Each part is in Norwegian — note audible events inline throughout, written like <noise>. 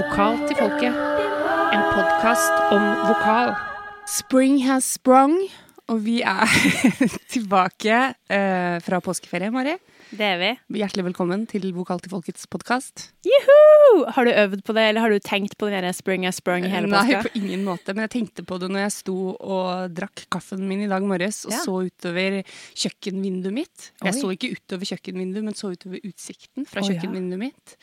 Vokal til folket. En podkast om vokal. Spring has sprung, og vi er <laughs> tilbake eh, fra påskeferie, Mari. Det er vi. Hjertelig velkommen til Vokal til folkets podkast. Juhu! Har du øvd på det, eller har du tenkt på den spring has sprung hele Nei, på ingen måte, men jeg tenkte på det når jeg sto og drakk kaffen min i dag morges og Ja. så utover kjøkkenvinduet mitt. Jeg Oi. så ikke utover kjøkkenvinduet, men så utover utsikten fra Å, ja. kjøkkenvinduet mitt.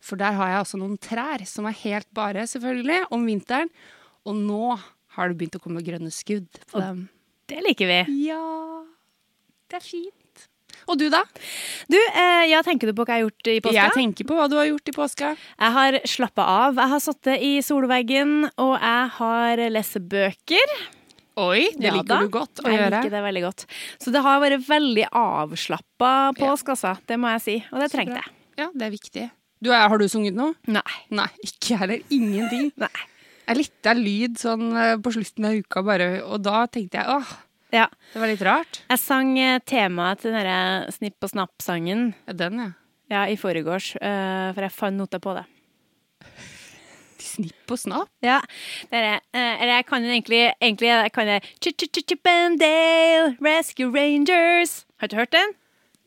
For der har jeg altså noen trær som er helt bare, selvfølgelig, om vinteren. Og nå har det begynt å komme grønne skudd på Og dem. Det liker vi. Ja, det er fint. Og du, da? Du, eh, ja, tenker du på hva jeg har gjort i påska? Jeg tenker på hva du har gjort i påska. Jeg har slappa av. Jeg har sittet i solveggen, og jeg har lest bøker. Oi, det Ja liker da. du godt å jeg gjøre. liker det veldig godt. Så det har vært veldig avslappa påske, altså. Det må jeg si. Og det trengte jeg. Ja, det er viktig. Du, har du sunget noe? Nei. Nei, ikke jeg heller. Ingenting. <laughs> Nei. Jeg lytta lyd sånn eh, på slutten av uka, bare, og da tenkte jeg åh, Ja. det var litt rart. Jeg sang eh, temaet til den Snipp og snapp-sangen Ja, den, ja. ja, i forgårs, eh, for jeg fant noter på det. Snipp og snapp. Ja, det er Eller jeg kan egentlig, egentlig jeg kan det Chippendale Rescue Rangers. Har du hørt den?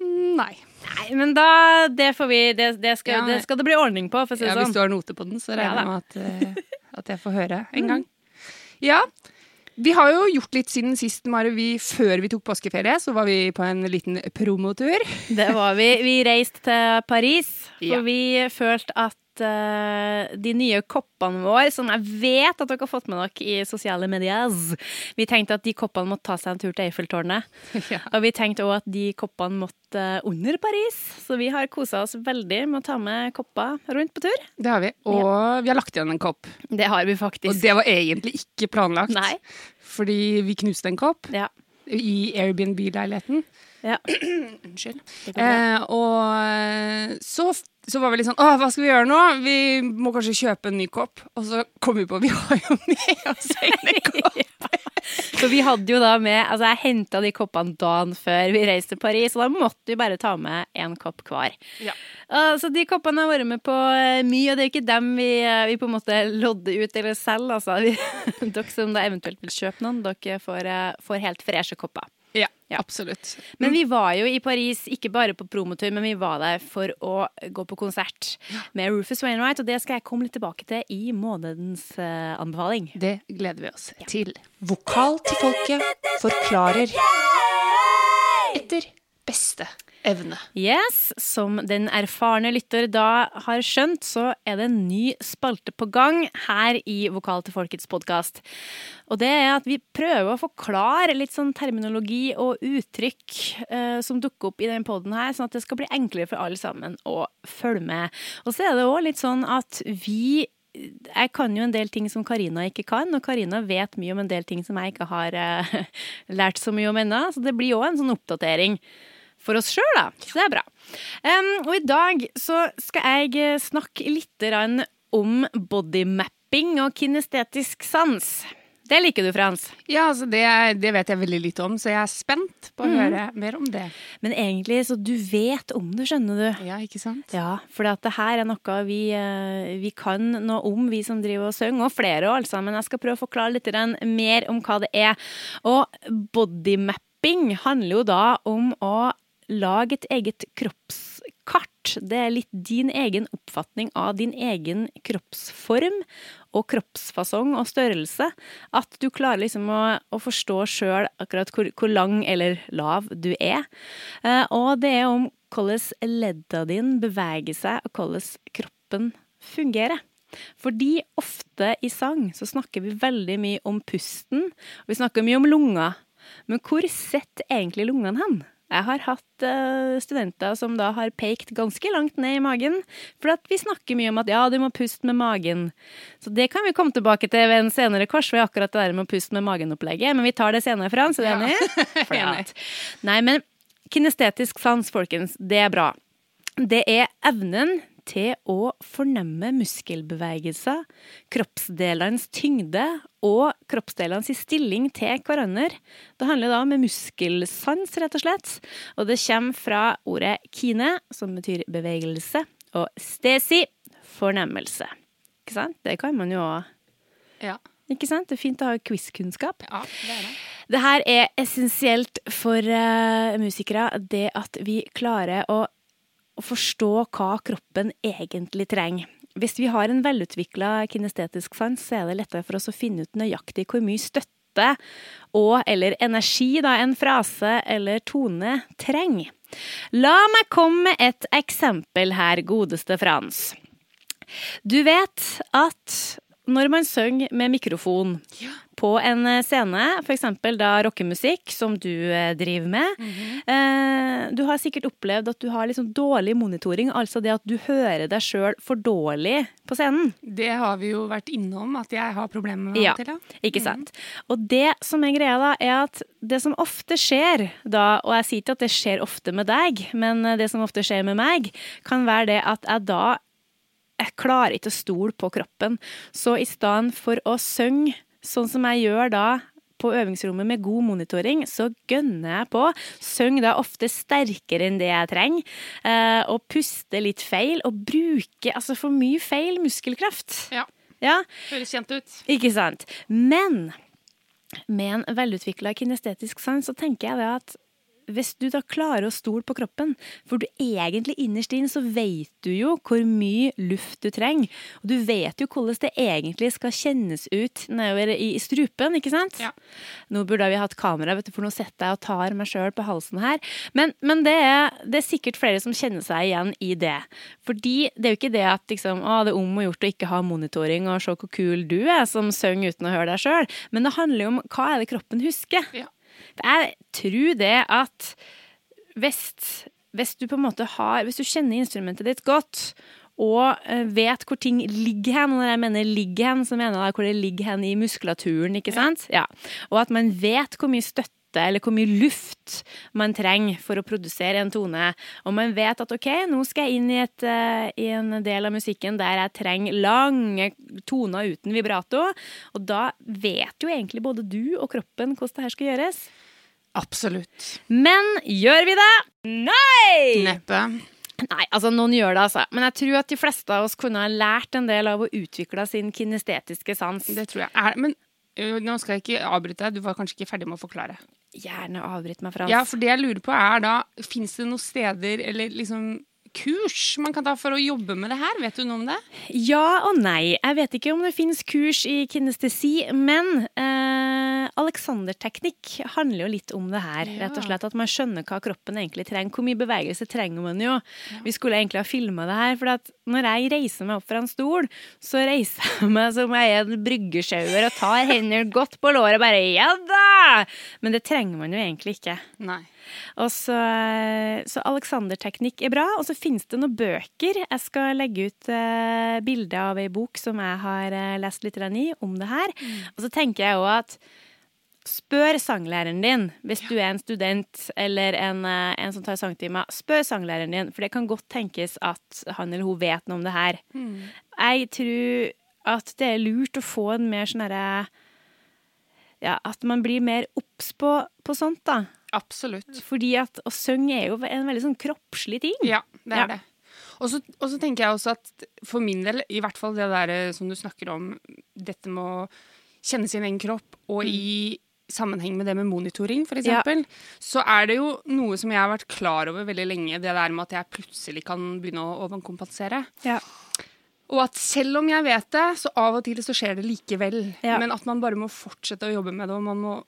Mm, Nei. Nei, men da Det får vi Det, det, skal, Ja, det skal det bli ordning på, for å si Ja, sånn. hvis du har noter på den, så regner jeg ja, med at, uh, <laughs> at jeg får høre en gang. Ja. Vi har jo gjort litt siden sist, Mare. Vi, før vi tok påskeferie, så var vi på en liten promotur. Det var vi. Vi reiste til Paris, for vi følte at eh, de nye koppene våre, som jeg vet at dere har fått med dere i sosiale medier Vi tenkte at de koppene måtte ta seg en tur til Eiffeltårnet. <laughs> Ja. Og vi tenkte òg at de koppene måtte eh, under Paris, så vi har kosa oss veldig med å ta med kopper rundt på tur. Det har vi. Og vi har lagt igjen en kopp. Det har vi faktisk. Og det var egentlig ikke planlagt. Nei. Fordi vi knuste en kopp Ja. i Airbnb-leiligheten. ja. <clears throat> Unnskyld. Eh, og så, så var vi litt sånn Å, hva skal vi gjøre nå? Vi må kanskje kjøpe en ny kopp. Og så kom vi på vi har jo med oss egne kopp. <laughs> Så vi hadde jo da med Altså, jeg henta de koppene dagen før vi reiste til Paris, og da måtte vi bare ta med én kopp hver. Ja. Uh, så de koppene har vært med på eh, mye, og det er jo ikke dem vi, eh, vi på en måte lodder ut eller selger, altså. <laughs> Dere som da eventuelt vil kjøpe noen, dere får, eh, får helt freshe kopper. Ja, Ja. absolutt. Men vi var jo i Paris ikke bare på promotur, men vi var der for å gå på konsert med Rufus Wainwright, og det skal jeg komme litt tilbake til i månedens uh, anbefaling. Det gleder vi oss til. Vokal til folket forklarer etter beste evne. Yes, som den erfarne lytter da har skjønt, så er det en ny spalte på gang her i Vokal til folkets podkast. Og det er at vi prøver å forklare litt sånn terminologi og uttrykk eh, som dukker opp i den poden her, sånn at det skal bli enklere for alle sammen å følge med. Og så er det òg litt sånn at vi jeg kan jo en del ting som Karina ikke kan, og Karina vet mye om en del ting som jeg ikke har eh, <laughs> lært så mye om ennå. Så det blir òg en sånn oppdatering for oss sjøl, da. Så det er bra. Um, og i dag så skal jeg eh, snakke litt om bodymapping og kinestetisk sans. Det liker du, Frans. Ja, altså det, det vet jeg veldig lite om, så jeg er spent på å høre mer om det. Men egentlig så du vet om det, skjønner du. Ja, ikke sant? Ja, for det her er noe vi, eh, vi kan noe om, vi som driver og synger, og flere òg, altså. Men jeg skal prøve å forklare litt mer om hva det er. Og bodymapping handler jo da om å lage et eget kroppskart. Det er litt din egen oppfatning av din egen kroppsform og kroppsfasong og størrelse. At du klarer liksom å, å forstå sjøl akkurat hvor, hvor lang eller lav du er. Eh, og det er om hvordan ledda din beveger seg, og hvordan kroppen fungerer. Fordi ofte i sang så snakker vi veldig mye om pusten, og vi snakker mye om lunger. Men hvor sitter egentlig lungene hen? Jeg har hatt uh, studenter som da har pekt ganske langt ned i magen, for at vi snakker mye om at ja, du må puste med magen. Så det kan vi komme tilbake til ved en senere korsvei, akkurat det der med å puste med magen-opplegget. Men vi tar det senere, Frans. Er du enig? <laughs> Ja. Enig. Nei, men kinestetisk sans, folkens, det er bra. Det er evnen til å fornemme muskelbevegelser, kroppsdelenes tyngde og kroppsdelenes stilling til hverandre. Det handler da om muskelsans, rett og slett. Og det kommer fra ordet kine, som betyr bevegelse, og stesi, fornemmelse. Ikke sant? Det kan man jo òg. Ja. Ikke sant? Det er fint å ha quizkunnskap. ja, det er det. Det her er essensielt for uh, musikere, det at vi klarer å, å forstå hva kroppen egentlig trenger. Hvis vi har en velutvikla kinestetisk sans, så er det lettere for oss å finne ut nøyaktig hvor mye støtte og eller energi da en frase eller tone trenger. La meg komme med et eksempel her, godeste Frans. Du vet at når man synger med mikrofon på en eh, scene, f.eks. da rockemusikk, som du eh, driver med eh, Du har sikkert opplevd at du har liksom dårlig monitoring, altså det at du hører deg sjøl for dårlig på scenen. Det har vi jo vært innom, at jeg har problemer med det Ja, til. Ja. ikke sant? Og det som er greia, da, er at det som ofte skjer da, og jeg sier ikke at det skjer ofte med deg, men det som ofte skjer med meg, kan være det at jeg da jeg klarer ikke å stole på kroppen. Så i stedet for å synge sånn som jeg gjør da på øvingsrommet med god monitoring, så gønner jeg på. Synger da ofte sterkere enn det jeg trenger, eh, og puster litt feil, og bruker altså for mye feil muskelkraft. Ja. Ja, Høres kjent ut. ikke sant? Men med en velutvikla kinestetisk sans så tenker jeg det at hvis du da klarer å stole på kroppen, for du egentlig innerst inne så vet du jo hvor mye luft du trenger, og du vet jo hvordan det egentlig skal kjennes ut nedover i strupen, ikke sant? Ja. Nå burde vi hatt kamera, vet du, for nå setter jeg og tar meg sjøl på halsen her. Men, men det, er, det er sikkert flere som kjenner seg igjen i det. Fordi det er jo ikke det at liksom, å, det er om å gjort å ikke ha monitoring og se hvor kul du er som synger uten å høre deg sjøl, men det handler jo om hva er det kroppen husker. Ja. Jeg tror det at hvis, hvis du på en måte har Hvis du kjenner instrumentet ditt godt, og eh, vet hvor ting ligger hen, og når jeg mener ligger hen, så mener jeg hvor det ligger hen i muskulaturen, ikke sant? Ja. Og at man vet hvor mye støtte eller hvor mye luft man trenger for å produsere en tone. Og man vet at ok, nå skal jeg inn i, et, eh, i en del av musikken der jeg trenger lange toner uten vibrato. Og da vet jo egentlig både du og kroppen hvordan det her skal gjøres. Absolutt. Men gjør vi det? Nei! Neppe. Nei, altså noen gjør det, altså. Men jeg tror at de fleste av oss kunne ha lært en del av å utvikle sin kinestetiske sans. Det tror jeg. Er, men nå skal jeg ikke avbryte deg, du var kanskje ikke ferdig med å forklare. Gjerne avbryt meg, Frans. Ja, for det jeg lurer på er da, fins det noen steder eller liksom kurs man kan ta for å jobbe med det her? Vet du noe om det? Ja og nei. Jeg vet ikke om det finnes kurs i kinestesi, men eh, aleksanderteknikk handler jo litt om det her. Ja. Rett og slett At man skjønner hva kroppen egentlig trenger. Hvor mye bevegelse trenger man jo? Vi skulle egentlig ha filma det her. For at når jeg reiser meg opp fra en stol, så reiser jeg meg som jeg er en bryggesjauer og tar hendene godt på låret og bare ja da! Men det trenger man jo egentlig ikke. Nei. Så, så Alexander-teknikk er bra. Og så finnes det noen bøker. Jeg skal legge ut uh, bilde av ei bok som jeg har uh, lest litt i, om det her. Og så tenker jeg òg at Spør sanglæreren din hvis du er en student eller en, eh, en som tar sangtimer. Spør sanglæreren din, for det kan godt tenkes at han eller hun vet noe om det her. Jeg tror at det er lurt å få en mer sånn herre ja, At man blir mer obs på, på sånt, da. Absolutt. Fordi at å synge er jo en veldig sånn kroppslig ting. Ja, det er Ja. det. Og så, tenker jeg også at for min del, i hvert fall det der eh, som du snakker om, dette med å kjenne sin egen kropp, og i sammenheng med det med monitoring, Mm. Ja. så er det jo noe som jeg har vært klar over veldig lenge, det der med at jeg plutselig kan begynne å overkompensere. Ja. Og at selv om jeg vet det, så av og til så skjer det likevel. Ja. Men at man bare må fortsette å jobbe med det, og man må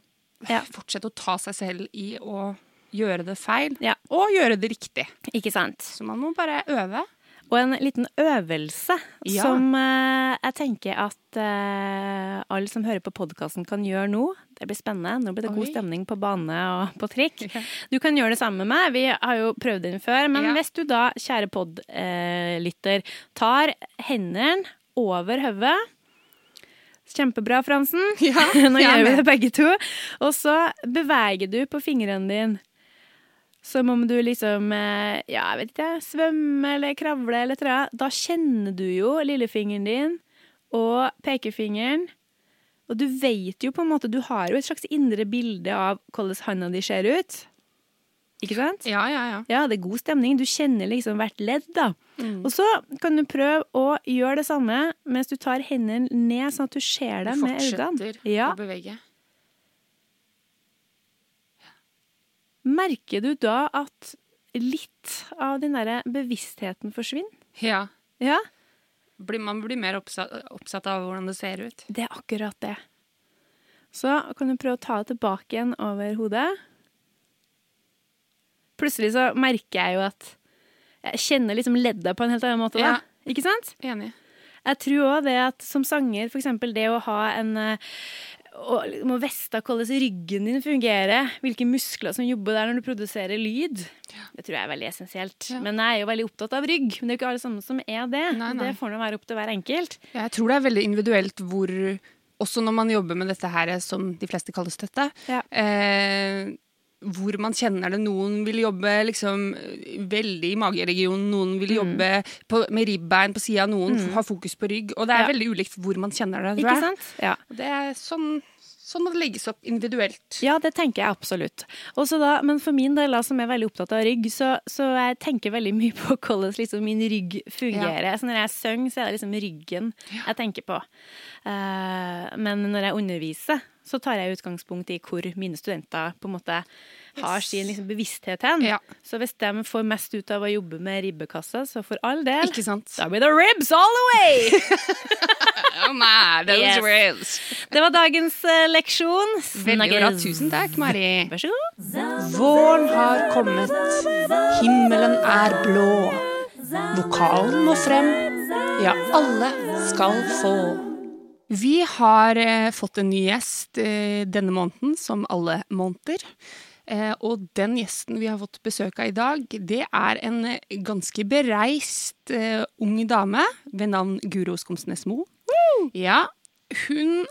Ja. <laughs> fortsette å ta seg selv i å gjøre det feil, Ja. og gjøre det riktig. Ikke sant? Så man må bare øve. Og en liten øvelse Ja. som eh, jeg tenker at eh, alle som hører på podkasten kan gjøre nå. Det blir spennende. Nå blir det god stemning på bane og på trikk. Ja. Du kan gjøre det sammen med meg. Vi har jo prøvd den før. Men Ja. hvis du da, kjære podlytter, tar hendene over hodet Kjempebra, Fransen. <laughs> Ja, <laughs> Nå gjør vi det begge to. Og så beveger du på fingrene dine. Som om du liksom eh, Ja, jeg vet ikke, svømmer eller kravler eller et. Da kjenner du jo lillefingeren din og pekefingeren. Og du vet jo på en måte Du har jo et slags indre bilde av hvordan handa di ser ut. Ikke sant? Ja, ja, ja. Ja, det er god stemning. Du kjenner liksom hvert ledd, da. Mm. Og så kan du prøve å gjøre det samme mens du tar hendene ned, sånn at du ser Du dem med øynene. fortsetter Ja. å bevege. Merker du da at litt av den derre bevisstheten forsvinner? Ja. Ja, Blir, man blir mer oppsatt, oppsatt av hvordan det ser ut. det er akkurat det. Så kan du prøve å ta det tilbake igjen over hodet. Plutselig så merker jeg jo at jeg kjenner liksom leddet på en helt annen måte. da. Ja. Ikke sant? Enig. Jeg tror òg det at som sanger, for eksempel det å ha en eh, å liksom å vite hvordan ryggen din fungerer, hvilke muskler som jobber der når du produserer lyd, det tror jeg er veldig essensielt. Ja. Men jeg er jo veldig opptatt av rygg. Men det er jo ikke alle sammen som er det. Nei, nei. Det får nå være opp til hver enkelt. Jeg tror det er veldig individuelt hvor Også når man jobber med dette her som de fleste kaller støtte. Ja. Eh, hvor man kjenner det. Noen vil jobbe liksom veldig i mageregionen, noen vil Mm. jobbe på, med ribbein på sida, noen har fokus på rygg. Og det er Ja. veldig ulikt hvor man kjenner det. Ikke sant? Ja. Det er sånn, sånn må det legges opp individuelt. Ja, det tenker jeg absolutt. Også da, men for min del, da, som er veldig opptatt av rygg, så, så jeg tenker veldig mye på <laughs> hvordan liksom min rygg fungerer. Så når jeg synger, så er det liksom ryggen jeg tenker på. Uh, men når jeg underviser, så tar jeg utgangspunkt i hvor mine studenter på en måte har Yes. sin liksom, bevissthet hen. Ja. Så hvis de får mest ut av å jobbe med ribbekassa, så for all del, Ikke sant? da blir det ribs all the way! <laughs> Oh, my, those Yes. ribs. det var dagens uh, leksjon. Veldig bra. Tusen takk, Mari. Vær så god. Våren har kommet, himmelen er blå. Vokalen må frem, ja, alle skal få. Vi har eh, fått en ny gjest eh, denne måneden, som alle måneder. Eh, og den gjesten vi har fått besøk av i dag, det er en ganske bereist ung dame ved navn Guro Skomsnes Mo. Ja, hun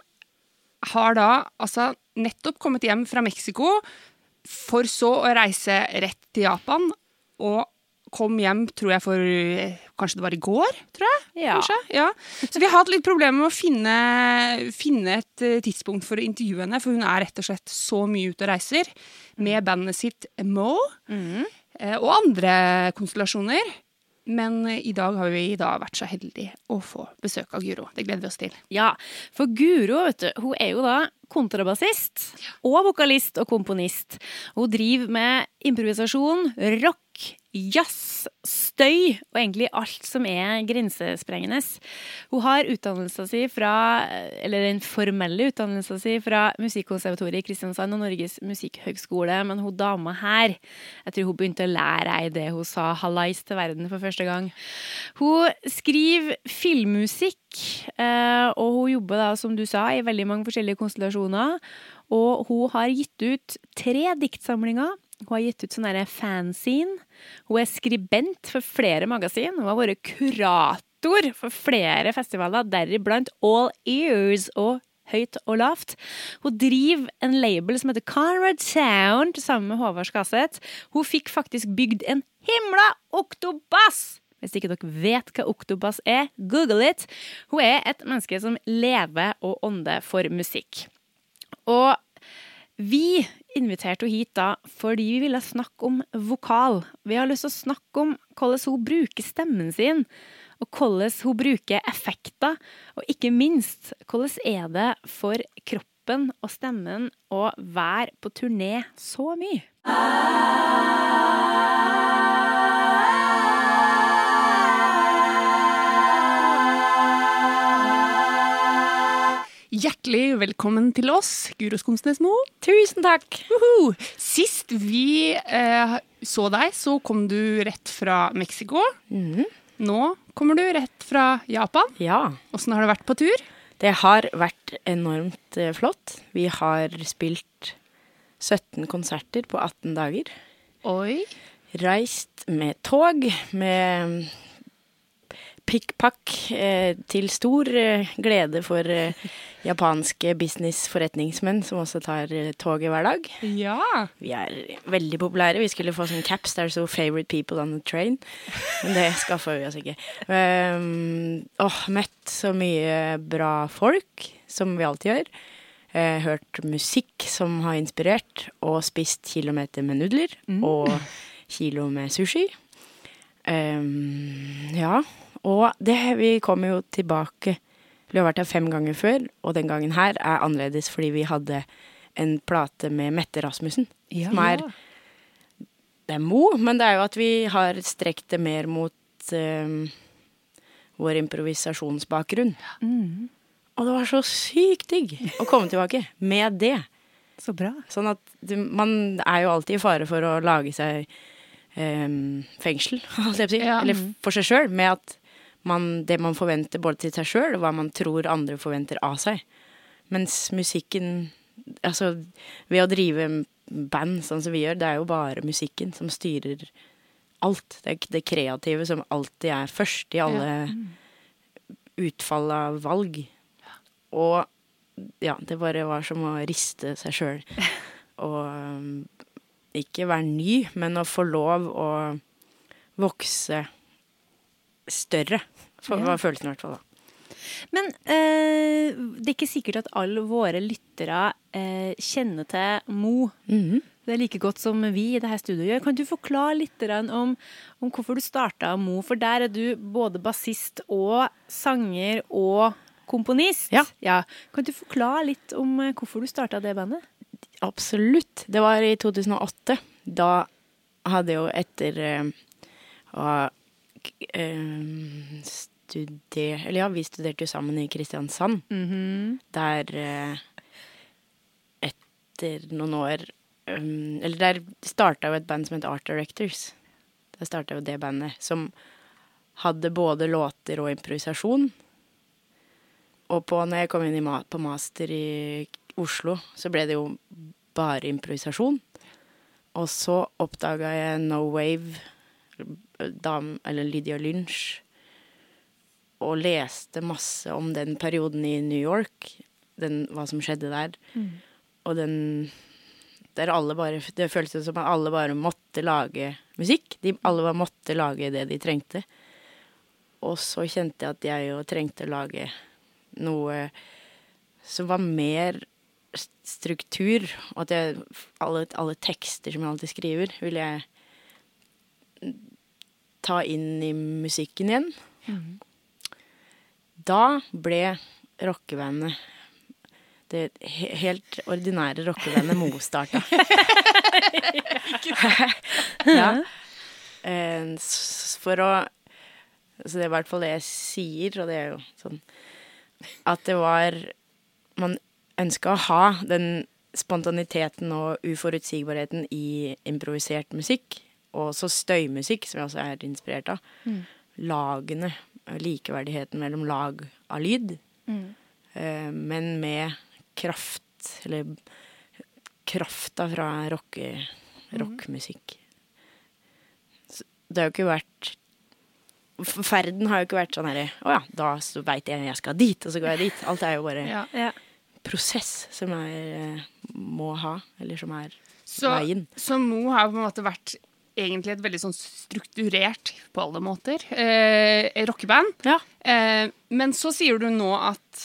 har da altså nettopp kommet hjem fra Mexico, for så å reise rett til Japan, og kom hjem, tror jeg, for eh, Kanskje det var i går, tror jeg? Ja. Ja. Så vi har hatt litt problemer med å finne, finne et eh, tidspunkt for å intervjue henne, for hun er rett og slett så mye ute og reiser med bandet sitt Mo, mm. og andre konstellasjoner. Men eh, i dag har vi da vært så heldige å få besøk av Guro. Det gleder vi oss til. Ja, for Guro vet du, hun er jo da kontrabassist og vokalist og komponist. Hun driver med improvisasjon, rock, jazz, støy og egentlig alt som er grensesprengende. Hun har utdannelsen sin fra, eller den formelle utdannelsen sin fra Musikkonservatoriet i Kristiansand og Norges musikkhøgskole, men hun dama her, jeg tror hun begynte å lære ei det hun sa hallais til verden for første gang. Hun skriver filmmusikk, eh, og hun jobber da, som du sa, i veldig mange forskjellige konstellasjoner. Og hun har gitt ut tre diktsamlinger. Hun har gitt ut sånn derre fanzine. Hun er skribent for flere magasin. Hun har vært kurator for flere festivaler, deriblant All Ears og Høyt og lavt. Hun driver en label som heter Conrad Sound sammen med Håvard Skaseth. Hun fikk faktisk bygd en himla oktobass! Hvis ikke dere vet hva oktobass er, google it. Hun er et menneske som lever og ånder for musikk. Og vi inviterte henne hit da fordi vi ville snakke om vokal. Vi har lyst til å snakke om hvordan hun bruker stemmen sin, og hvordan hun bruker effekter. Og ikke minst, hvordan er det for kroppen og stemmen å være på turné så mye? Hjertelig velkommen til oss, Guro Skomsnes Mo. Tusen takk! Uhu. Sist vi eh, så deg, så kom du rett fra Mexico. Nå kommer du rett fra Japan. Ja, Åssen har det vært på tur? det har vært enormt eh, flott. Vi har spilt 17 konserter på 18 dager. Oi. Reist med tog, med pikkpakk, eh, til stor eh, glede for eh, japanske businessforretningsmenn som også tar toget hver dag. Ja. Vi er veldig populære. Vi skulle få sånn caps der det sto 'favorite people on the train', men det skaffa vi oss ikke. Um, oh, møtt så mye bra folk, som vi alltid gjør. hørt musikk som har inspirert, og spist kilometer med nudler og kilo med sushi. Um, ja, og det, vi kommer jo tilbake Vi har vært her fem ganger før, og den gangen her er annerledes fordi vi hadde en plate med Mette Rasmussen. Som er Det er Mo, men det er jo at vi har strekt det mer mot ehm, vår improvisasjonsbakgrunn. Og det var så sykt digg å komme tilbake med det. Så bra. Sånn at du, man er jo alltid i fare for å lage seg um, fengsel, <laughs> holdt jeg på å si. Ja. Eller for seg sjøl, med at man, det man forventer både til seg sjøl, og hva man tror andre forventer av seg. Mens musikken Altså, ved å drive band sånn som vi gjør, det er jo bare musikken som styrer alt. Det er det kreative som alltid er først i alle utfall av valg. Og ja, det bare var som å riste seg sjøl. <laughs> Og um, ikke være ny, men å få lov å vokse større. For, Ja. var følelsen i hvert fall, da. Men eh, det er ikke sikkert at alle våre lyttere eh, kjenner til Mo. Det er like godt som vi i dette studioet gjør. Kan du forklare litt om, om hvorfor du starta Mo? For der er du både bassist og sanger og komponist. Ja. Kan du forklare litt om eh, hvorfor du starta det bandet? Absolutt. Det var i 2008. Da hadde jo etter eh, å ha eh, studert Eller ja, vi studerte jo sammen i Kristiansand. Der eh, etter noen år um, Eller der starta jo et band som het Art Directors. Der starta jo det bandet, som hadde både låter og improvisasjon. Og på, når jeg kom inn i ma på master i Oslo, så ble det jo bare improvisasjon. Og så oppdaga jeg No Wave, dam, eller Lydia Lynch, og leste masse om den perioden i New York, den, hva som skjedde der. Og den der alle bare, Det føltes som at alle bare måtte lage musikk. De, alle bare måtte lage det de trengte. Og så kjente jeg at jeg jo trengte å lage noe som var mer struktur. Og at jeg, alle, alle tekster som jeg alltid skriver, ville jeg ta inn i musikken igjen. Da ble rockebandet det helt ordinære rockebandet Mo starta. <laughs> ja. Eh, For å Så det er i hvert fall det jeg sier, og det er jo sånn At det var Man ønska å ha den spontaniteten og uforutsigbarheten i improvisert musikk, og også støymusikk, som jeg også er inspirert av. Lagene, likeverdigheten mellom lag av lyd, mm. men med kraft, eller krafta fra rocke, rockmusikk. Så Det har jo ikke vært Ferden har jo ikke vært sånn herre Å ja, da veit jeg jeg skal dit, og så går jeg dit. Alt er jo bare <laughs> Ja. Ja. prosess som jeg eh, må ha, eller som er Så, veien. så Mo har på en måte vært egentlig et veldig sånn strukturert, på alle måter, eh, rockeband. Ja. Eh, men så sier du nå at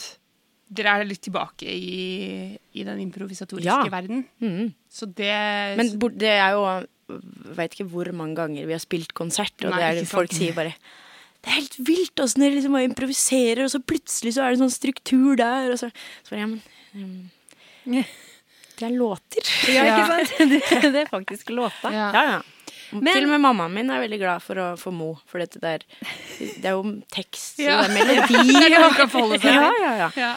dere er litt tilbake i, i den improvisatoriske Ja. verden. Mm. Så det Men det er jo Veit ikke hvor mange ganger vi har spilt konsert, og Nei, det er, sant. folk sier bare det er helt vilt åssen dere liksom improviserer, og så plutselig så er det sånn struktur der. Og så, så bare, ja, men um, Det er låter. Ja, ikke <laughs> sant? Det, det er faktisk låta. Ja. Ja, ja. Men- Til og med mammaen min er veldig glad for, å, få Mo, for dette der Det er jo tekst, Ja. og det er melodi. <laughs> Det det kan forholde seg ja, ja, ja. Ja.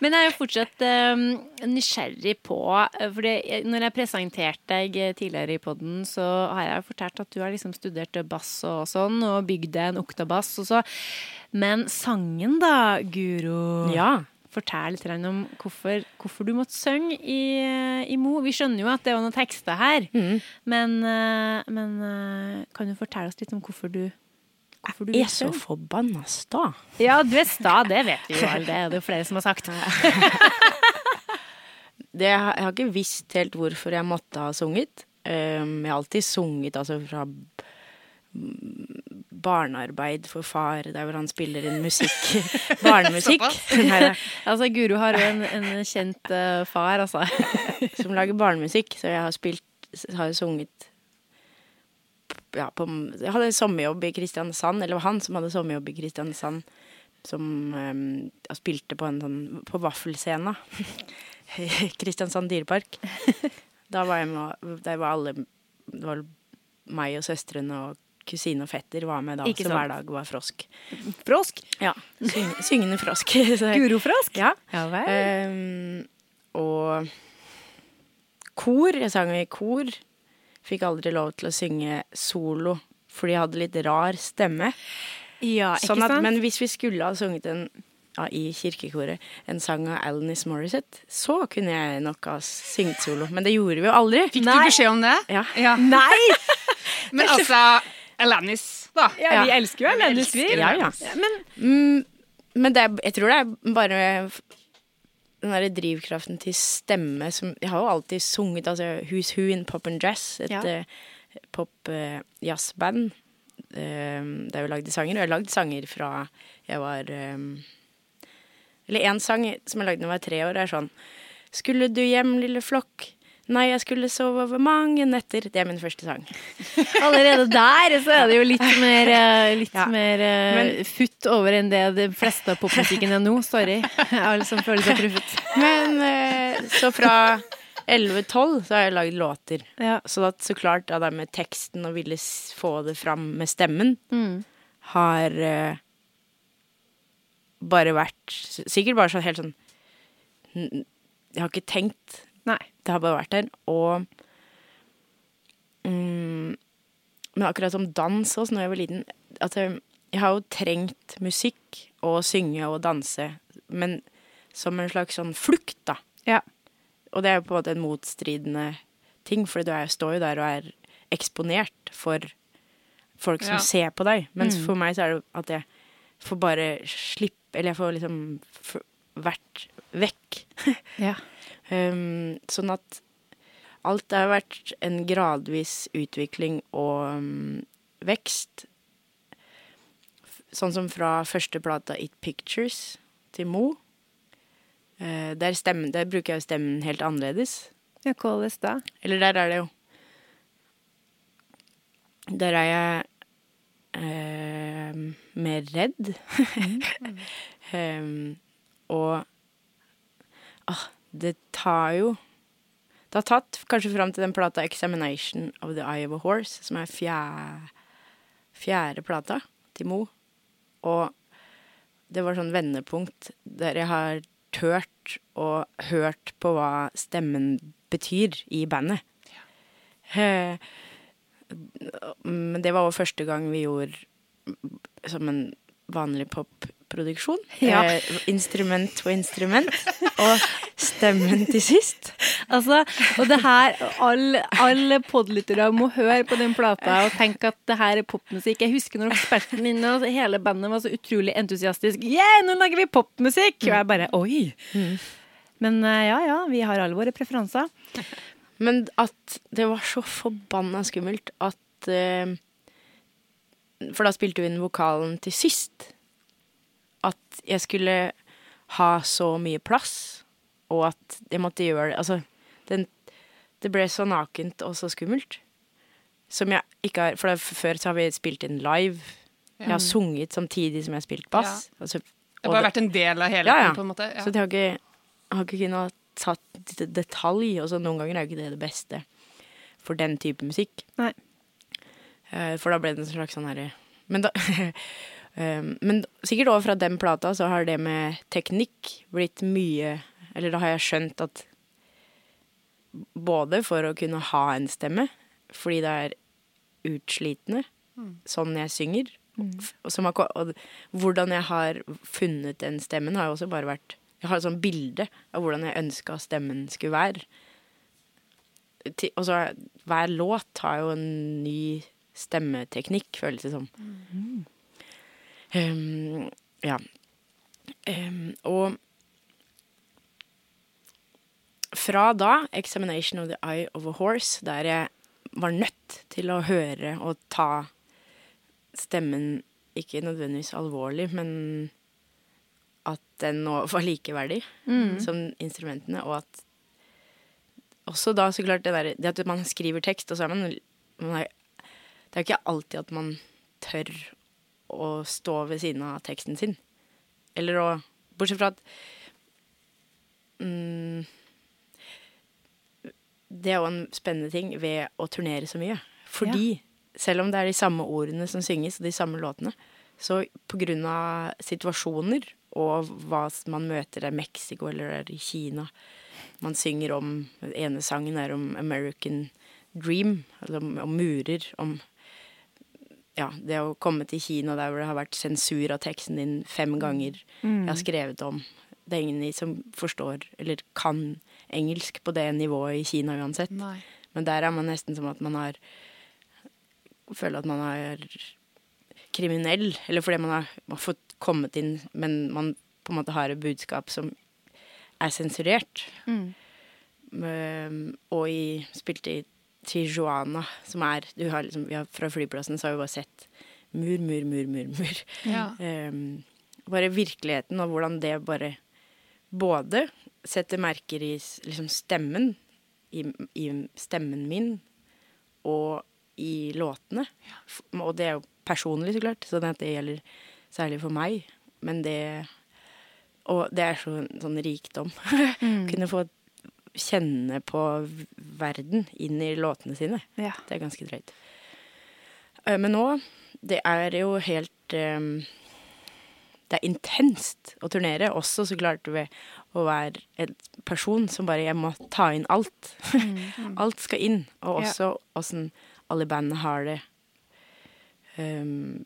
Men jeg er jo fortsatt um, nysgjerrig på eh, For det- når jeg presenterte deg tidligere i podden, så har jeg jo fortalt at du har liksom studert bass og sånn, og bygd en oktabass og så. Men sangen da, Guro? ja. Fortell litt om hvorfor, hvorfor du måtte synge i, i Mo. Vi skjønner jo at det var noen tekster her, mm. men, eh, men eh, kan du fortelle oss litt om hvorfor du Hvorfor du Jeg er så forbanna sta. Ja, du er sta, det vet vi jo alle. Det er det jo flere som har sagt. <laughs> Det, jeg har ikke visst helt hvorfor jeg måtte ha sunget. Um, jeg har alltid sunget altså fra barnearbeid for far, der hvor han spiller inn musikk. <laughs> Barnemusikk. <laughs> Nei, Altså, Guro har jo en, en kjent uh, far, altså. <laughs> som lager barnemusikk, så jeg har spilt Har sunget ja, på, Jeg hadde sommerjobb i Kristiansand, eller det var han som hadde sommerjobb i Kristiansand, som um, spilte på en sånn På vaffelscena. Kristiansand dyrepark. Da var jeg med Der var alle Det var meg og søstrene og kusine og fetter var med da, Ikke så sant. hver dag var frosk. Frosk. Ja, syng, Syngende frosk. <laughs> Guro-frosk. Ja. Ja vel. Um, og kor. Jeg sang i kor. Fikk aldri lov til å synge solo fordi jeg hadde litt rar stemme. ja, ikke Sånn at, sant? men hvis vi skulle ha sunget en ja, i kirkekoret en sang av Alanis Morissette, så kunne jeg nok ha syngt solo. Men det gjorde vi jo aldri. Fikk Nei. du beskjed om det? Ja. ja. Nei! <laughs> Men altså, Alanis, da. Ja, vi elsker jo Alanis, vi. Ja, ja. Men Mm, men det er, jeg tror det er bare den derre drivkraften til stemme som Jeg har jo alltid sunget altså Who's Who in Pop and Jazz, et Ja. uh, pop-jazzband. Uh, der vi lagde sanger. Og jeg har lagd sanger fra jeg var um, Eller én sang som jeg lagde da jeg var tre år, er sånn Skulle du hjem, lille flokk? Nei, jeg skulle sove over mange netter. Det er min første sang. <laughs> allerede der så er det jo litt mer, eh, litt Ja. mer eh, Men- futt over enn det de fleste av popmusikken er nå. Sorry. Alle som føler seg truffet. Men eh, så fra 11-12 så har jeg lagd låter. Ja. Så at så klart det der med teksten og ville få det fram med stemmen, Mm. har bare vært Sikkert bare sånn helt sånn Jeg har ikke tenkt. Nei. Det har bare vært der. Og mm, Men akkurat som dans også, når jeg var liten at jeg, jeg har jo trengt musikk og synge og danse, men som en slags sånn flukt, da. Ja. Og det er jo på en måte en motstridende ting, for du er, står jo der og er eksponert for folk som Ja. ser på deg. Mens Mm. for meg så er det at jeg får bare slippe Eller jeg får liksom vært vekk. Ja. <laughs> Um, sånn at alt har vært en gradvis utvikling og um, vekst. Sånn som fra første plata It Pictures til Mo. Uh, der, stemmen, der bruker jeg jo stemmen helt annerledes. Ja, Hvordan da? Eller der er det jo Der er jeg uh, mer redd. um, <laughs> <laughs> og ah, det tar jo Det har tatt kanskje fram til den plata 'Examination of the Eye of a Horse', som er fjerde, fjerde plata til Mo. Og det var sånn vendepunkt der jeg har tørt og hørt på hva stemmen betyr i bandet. Eh, Men det var jo første gang vi gjorde som en vanlig popproduksjon. <laughs> Ja. Eh, instrument på instrument. Og stemmen til sist. Altså, og det her, alle, alle podlyttere må høre på den plata og tenke at det her er popmusikk. Jeg husker når eksperten min og hele bandet var så utrolig entusiastisk. Yeah, nå lager vi popmusikk! Og jeg bare, oi! Men eh, ja, ja, vi har alle våre preferanser. Men at det var så forbanna skummelt at eh, For da spilte vi inn vokalen til sist. At jeg skulle ha så mye plass, og at jeg måtte gjøre det Altså, den, det ble så nakent og så skummelt. Som jeg ikke har For før så har vi spilt inn live. Jeg har sunget samtidig som jeg har spilt bass. Altså, Det har bare vært en del av hele Ja, ja. på en måte. Ja. så det har ikke, har ikke kunnet tatt detalj, og så noen ganger er jo ikke det det beste for den type musikk. Nei. Eh, For da ble det en slags sånn herre Men da <laughs> eh, Men sikkert også fra den plata så har det med teknikk blitt mye Eller da har jeg skjønt at både for å kunne ha en stemme, fordi det er utslitende, sånn jeg synger, og, som har, og hvordan jeg har funnet den stemmen, har jo også bare vært Jeg har et sånt bilde av hvordan jeg ønska stemmen skulle være. Og så er- hver låt har jo en ny stemmeteknikk, føles det som. Um, ja. Um, og fra da, 'Examination of the Eye of a Horse', der jeg var nødt til å høre og ta stemmen ikke nødvendigvis alvorlig, men at den nå var likeverdig som instrumentene, og at også da så klart det der Det at man skriver tekst, og så er man, man er, Det er jo ikke alltid at man tør å stå ved siden av teksten sin. Eller å Bortsett fra at mm, Det er jo en spennende ting ved å turnere så mye. Fordi selv om det er de samme ordene som synges, og de samme låtene, så på grunn av situasjoner og hva man møter i Mexico eller i Kina Man synger om Den ene sangen er om American Dream, altså om, om murer, om ja, det å komme til Kina der hvor det har vært sensur av teksten din fem ganger. Jeg har skrevet om Det er ingen som forstår eller kan engelsk på det nivået i Kina uansett. Nei. Men der er man nesten som at man har Føler at man er kriminell. Eller fordi man har, man har fått kommet inn, men man på en måte har et budskap som er sensurert. Um, og i, spilte i Tijuana, som er du har liksom, vi har, Fra flyplassen så har vi bare sett mur, mur, mur, mur. mur. Ja. Um, <laughs> bare virkeligheten og hvordan det bare både setter merker i liksom stemmen, i, i stemmen min, og i låtene. Ja. Og det er jo personlig, så klart, at det gjelder særlig for meg. Men det Og det er så, sånn rikdom. <laughs> Kunne få kjenne på verden inn i låtene sine. Ja. Det er ganske drøyt. Eh, Men nå, det er jo helt um, Det er intenst å turnere, også så klart ved å være en person som bare Jeg må ta inn alt. <laughs> alt skal inn. Og også åssen alle bandene har det. Um,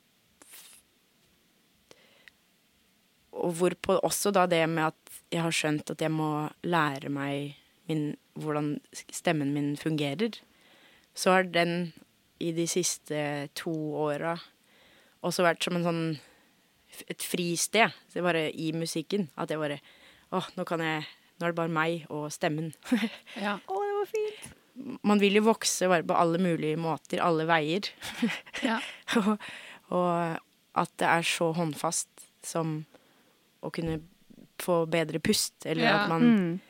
og hvorpå også da det med at jeg har skjønt at jeg må lære meg min, hvordan stemmen min fungerer. Så har den i de siste to åra også vært som en sånn et fristed. Så bare i musikken. At jeg bare Å, nå kan jeg Nå er det bare meg og stemmen. <laughs> Ja. Å, det var fint. Man vil jo vokse bare på alle mulige måter, alle veier. <laughs> Ja. <laughs> og, og at det er så håndfast som å kunne få bedre pust, eller Ja. at man,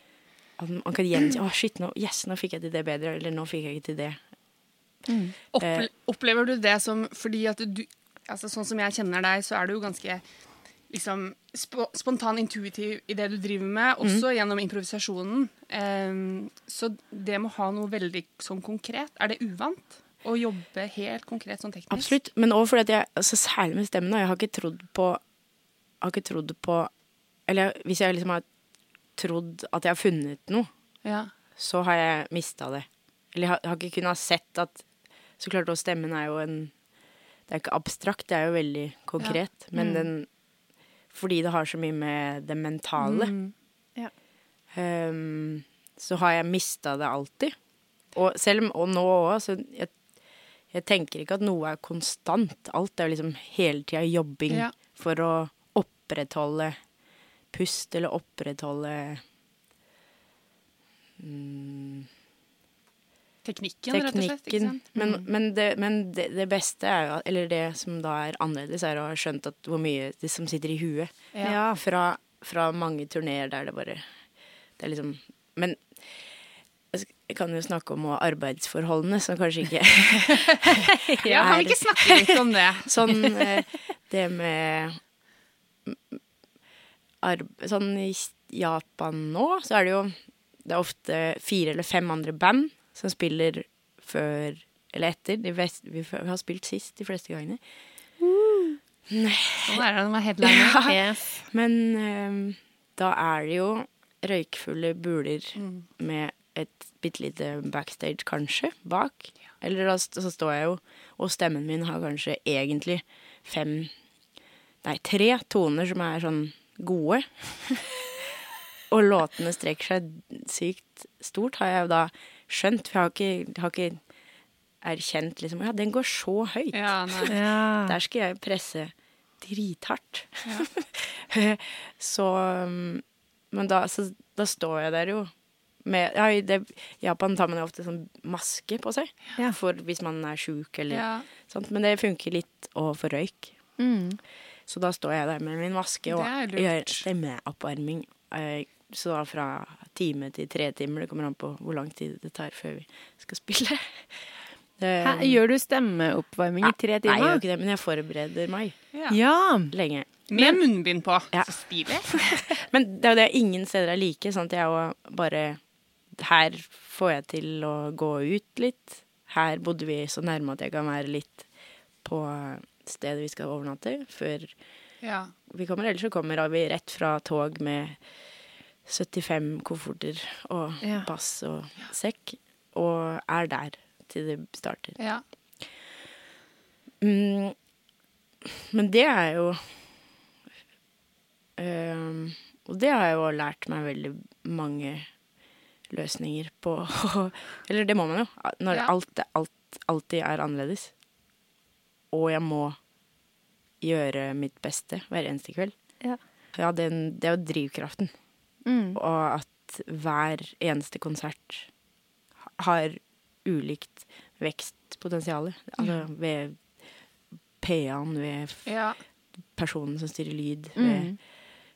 at man kan gjenkjenne Å, shit, nå, yes, nå fikk jeg til det bedre, eller nå fikk jeg ikke til det. Opple opplever du det som Fordi at du altså Sånn som jeg kjenner deg, så er du jo ganske liksom, sp spontan intuitiv i det du driver med, også gjennom improvisasjonen. Um, så det må ha noe veldig sånn konkret. Er det uvant å jobbe helt konkret sånn teknisk? Absolutt. Men òg fordi at jeg, altså særlig med stemmen, jeg har ikke trodd på har ikke trodd på Eller hvis jeg liksom har trodd at jeg har funnet noe, Ja. så har jeg mista det. Eller jeg har, har ikke kunnet ha sett at Så klart også stemmen er jo en Det er ikke abstrakt, det er jo veldig konkret. Men den Fordi det har så mye med det mentale, Ja. Um, så har jeg mista det alltid. Og selv om Og nå òg, så jeg, jeg tenker ikke at noe er konstant. Alt er jo liksom hele tida jobbing Ja. for å opprettholde pust, eller opprettholde Teknikken, rett og slett. Ikke sant? Mm. men, det, men det, det beste er jo, eller det som da er annerledes, er å ha skjønt at hvor mye det som sitter i huet. Ja. Fra, fra mange turneer der det bare Det er liksom Men jeg kan jo snakke om arbeidsforholdene, som kanskje ikke <laughs> ja, kan vi ikke <laughs> snakke litt om det? <laughs> Sånn eh, det med mm, Sånn i Japan nå, så er det jo Det er ofte fire eller fem andre band som spiller før eller etter. Vest, vi, har spilt sist de fleste gangene. Sånn er det når man er headliner. <laughs> Yes. Men um, da er det jo røykfulle buler med et bitte lite backstage, kanskje, bak. Eller da så står jeg jo, og stemmen min har kanskje egentlig fem Nei, tre toner som er sånn gode. og låtene strekker seg sykt stort, har jeg jo da skjønt. For jeg har ikke, har ikke erkjent liksom Ja, den går så høyt. Ja, nei. <laughs> Ja. Der skal jeg presse drithardt. <laughs> så um, Men da, så, da står jeg der jo Med, ja, i det, Japan tar man jo ofte sånn maske på seg Ja. for hvis man er sjuk eller Ja. sånt. Men det funker litt overfor røyk. Mm. Så da står jeg der med min maske og gjør stemmeoppvarming. Eh, Så da fra time til tre timer. Det kommer an på hvor lang tid det tar før vi skal spille. <laughs> Hæ, gjør du stemmeoppvarming i tre timer? Nei, jeg gjør ikke det, men jeg forbereder meg Ja. Ja. lenge. Med munnbind på. Ja. Så stilig. <laughs> Men det er jo det, ingen steder er like, sånn at jeg jo bare Her får jeg til å gå ut litt. Her bodde vi så nærme at jeg kan være litt på stedet vi skal overnatte, før Ja. vi kommer. Ellers så kommer vi rett fra tog med 75 kofferter og Ja. pass og sekk, og er der til det starter. ja. Mm, men det er jo ehm, Og det har jeg jo lært meg veldig mange løsninger på. <laughs> Eller det må man jo, når Ja. alt, alt alltid er annerledes. Og jeg må gjøre mitt beste hver eneste kveld. Ja. Ja, den, det er jo drivkraften. Mm. Og at hver eneste konsert har ulikt vekstpotensial. Altså ved PA-en, ved ja. personen som styrer lyd, Mm. ved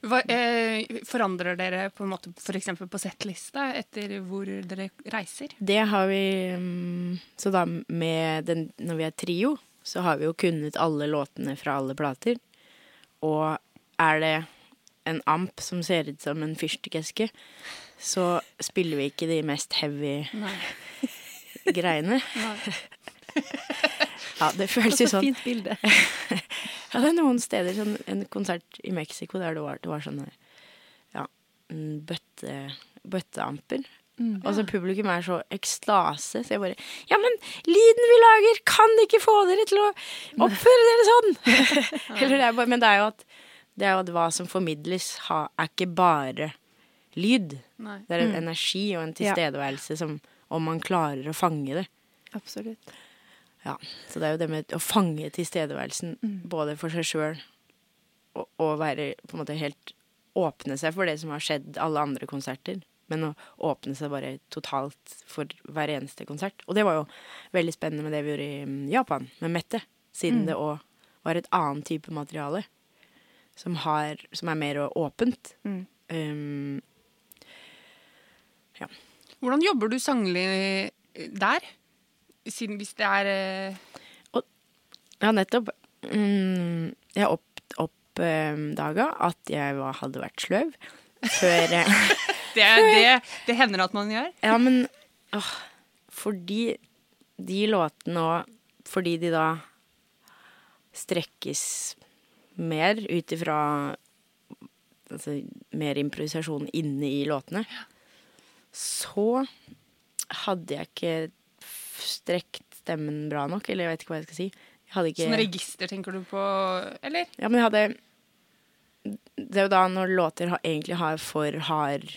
Hva, eh, forandrer dere på en måte f.eks. på settlista etter hvor dere reiser? Det har vi mm, Så da med den Når vi er trio, så har vi jo kunnet alle låtene fra alle plater. Og er det en amp som ser ut som en fyrstikkeske, så spiller vi ikke de mest heavy Nei. <laughs> greiene. Nei. Ja, det føles jo Så sånn. fint bilde. <laughs> Ja, det er noen steder, sånn en konsert i Mexico der det var, det var sånne ja, mm, bøtte, bøtteamper. Mm. Og så publikum er så ekstase, så jeg bare Ja, men lyden vi lager, kan ikke få dere til å oppføre dere sånn! <laughs> <laughs> Eller det er bare, men det er jo at det er jo at hva som formidles, er ikke bare lyd. Nei. Det er en energi og en tilstedeværelse som Om man klarer å fange det. Absolutt. Ja, så det er jo det med å fange tilstedeværelsen både for seg sjøl og, og være på en måte helt Åpne seg for det som har skjedd alle andre konserter, men å åpne seg bare totalt for hver eneste konsert. Og det var jo veldig spennende med det vi gjorde i mm, Japan, med Mette, siden det òg var et annet type materiale som, har, som er mer åpent. Mm. Um, Hvordan jobber du sanglig der? Siden hvis det er eh, Ja, nettopp. Mm, jeg opp, um, at jeg var, hadde vært sløv før <laughs> eh, det, det, det hender at man gjør. Ja, men åh, fordi de låtene òg Fordi de da strekkes mer ut ifra altså, mer improvisasjon inne i låtene, så hadde jeg ikke strekt stemmen bra nok, eller jeg vet ikke hva jeg skal si. Jeg ikke Sånn register tenker du på, eller? Ja, men jeg hadde Det er jo da når låter egentlig har for hard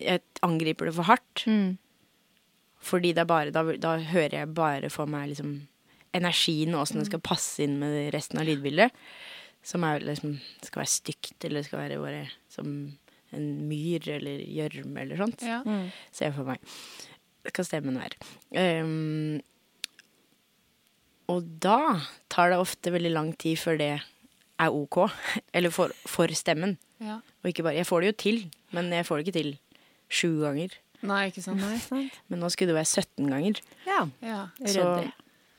Jeg angriper det for hardt. Mm. Fordi det er bare da, da hører jeg bare for meg liksom energien og åssen det skal passe inn med resten av lydbildet. Som er liksom skal være stygt, eller skal være bare som en myr eller gjørme eller sånt. Ja. Ser jeg for meg. Det skal stemmen være. Um, og da tar det ofte veldig lang tid før det er ok. <laughs> Eller for, for stemmen. Ja. Og ikke bare Jeg får det jo til, men jeg får det ikke til sju ganger. Nei, ikke sant. Nei, sant. Men nå skulle det være 17 ganger. Ja. Ja. Så,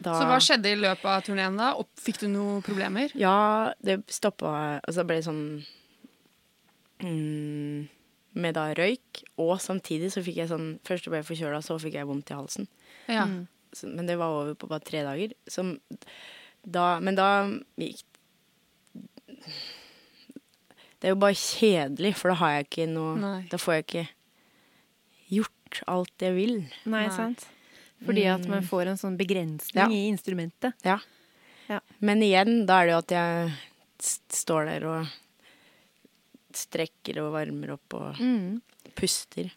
da, Så hva skjedde i løpet av turneen da? Opp, fikk du noen problemer? Ja, det stoppa Og så ble det sånn mm, Med da røyk, og samtidig så fikk jeg sånn Først ble jeg forkjøla, så fikk jeg vondt i halsen. Ja. Så, men det var over på bare tre dager. Som da, men da gikk Det er jo bare kjedelig, for da har jeg ikke noe Nei. Da får jeg ikke gjort alt jeg vil. Nei, Nei. sant. Fordi at man får en sånn begrensning Ja. i instrumentet. Ja. Ja. Men igjen, da er det jo at jeg står der og strekker og varmer opp og Mm. puster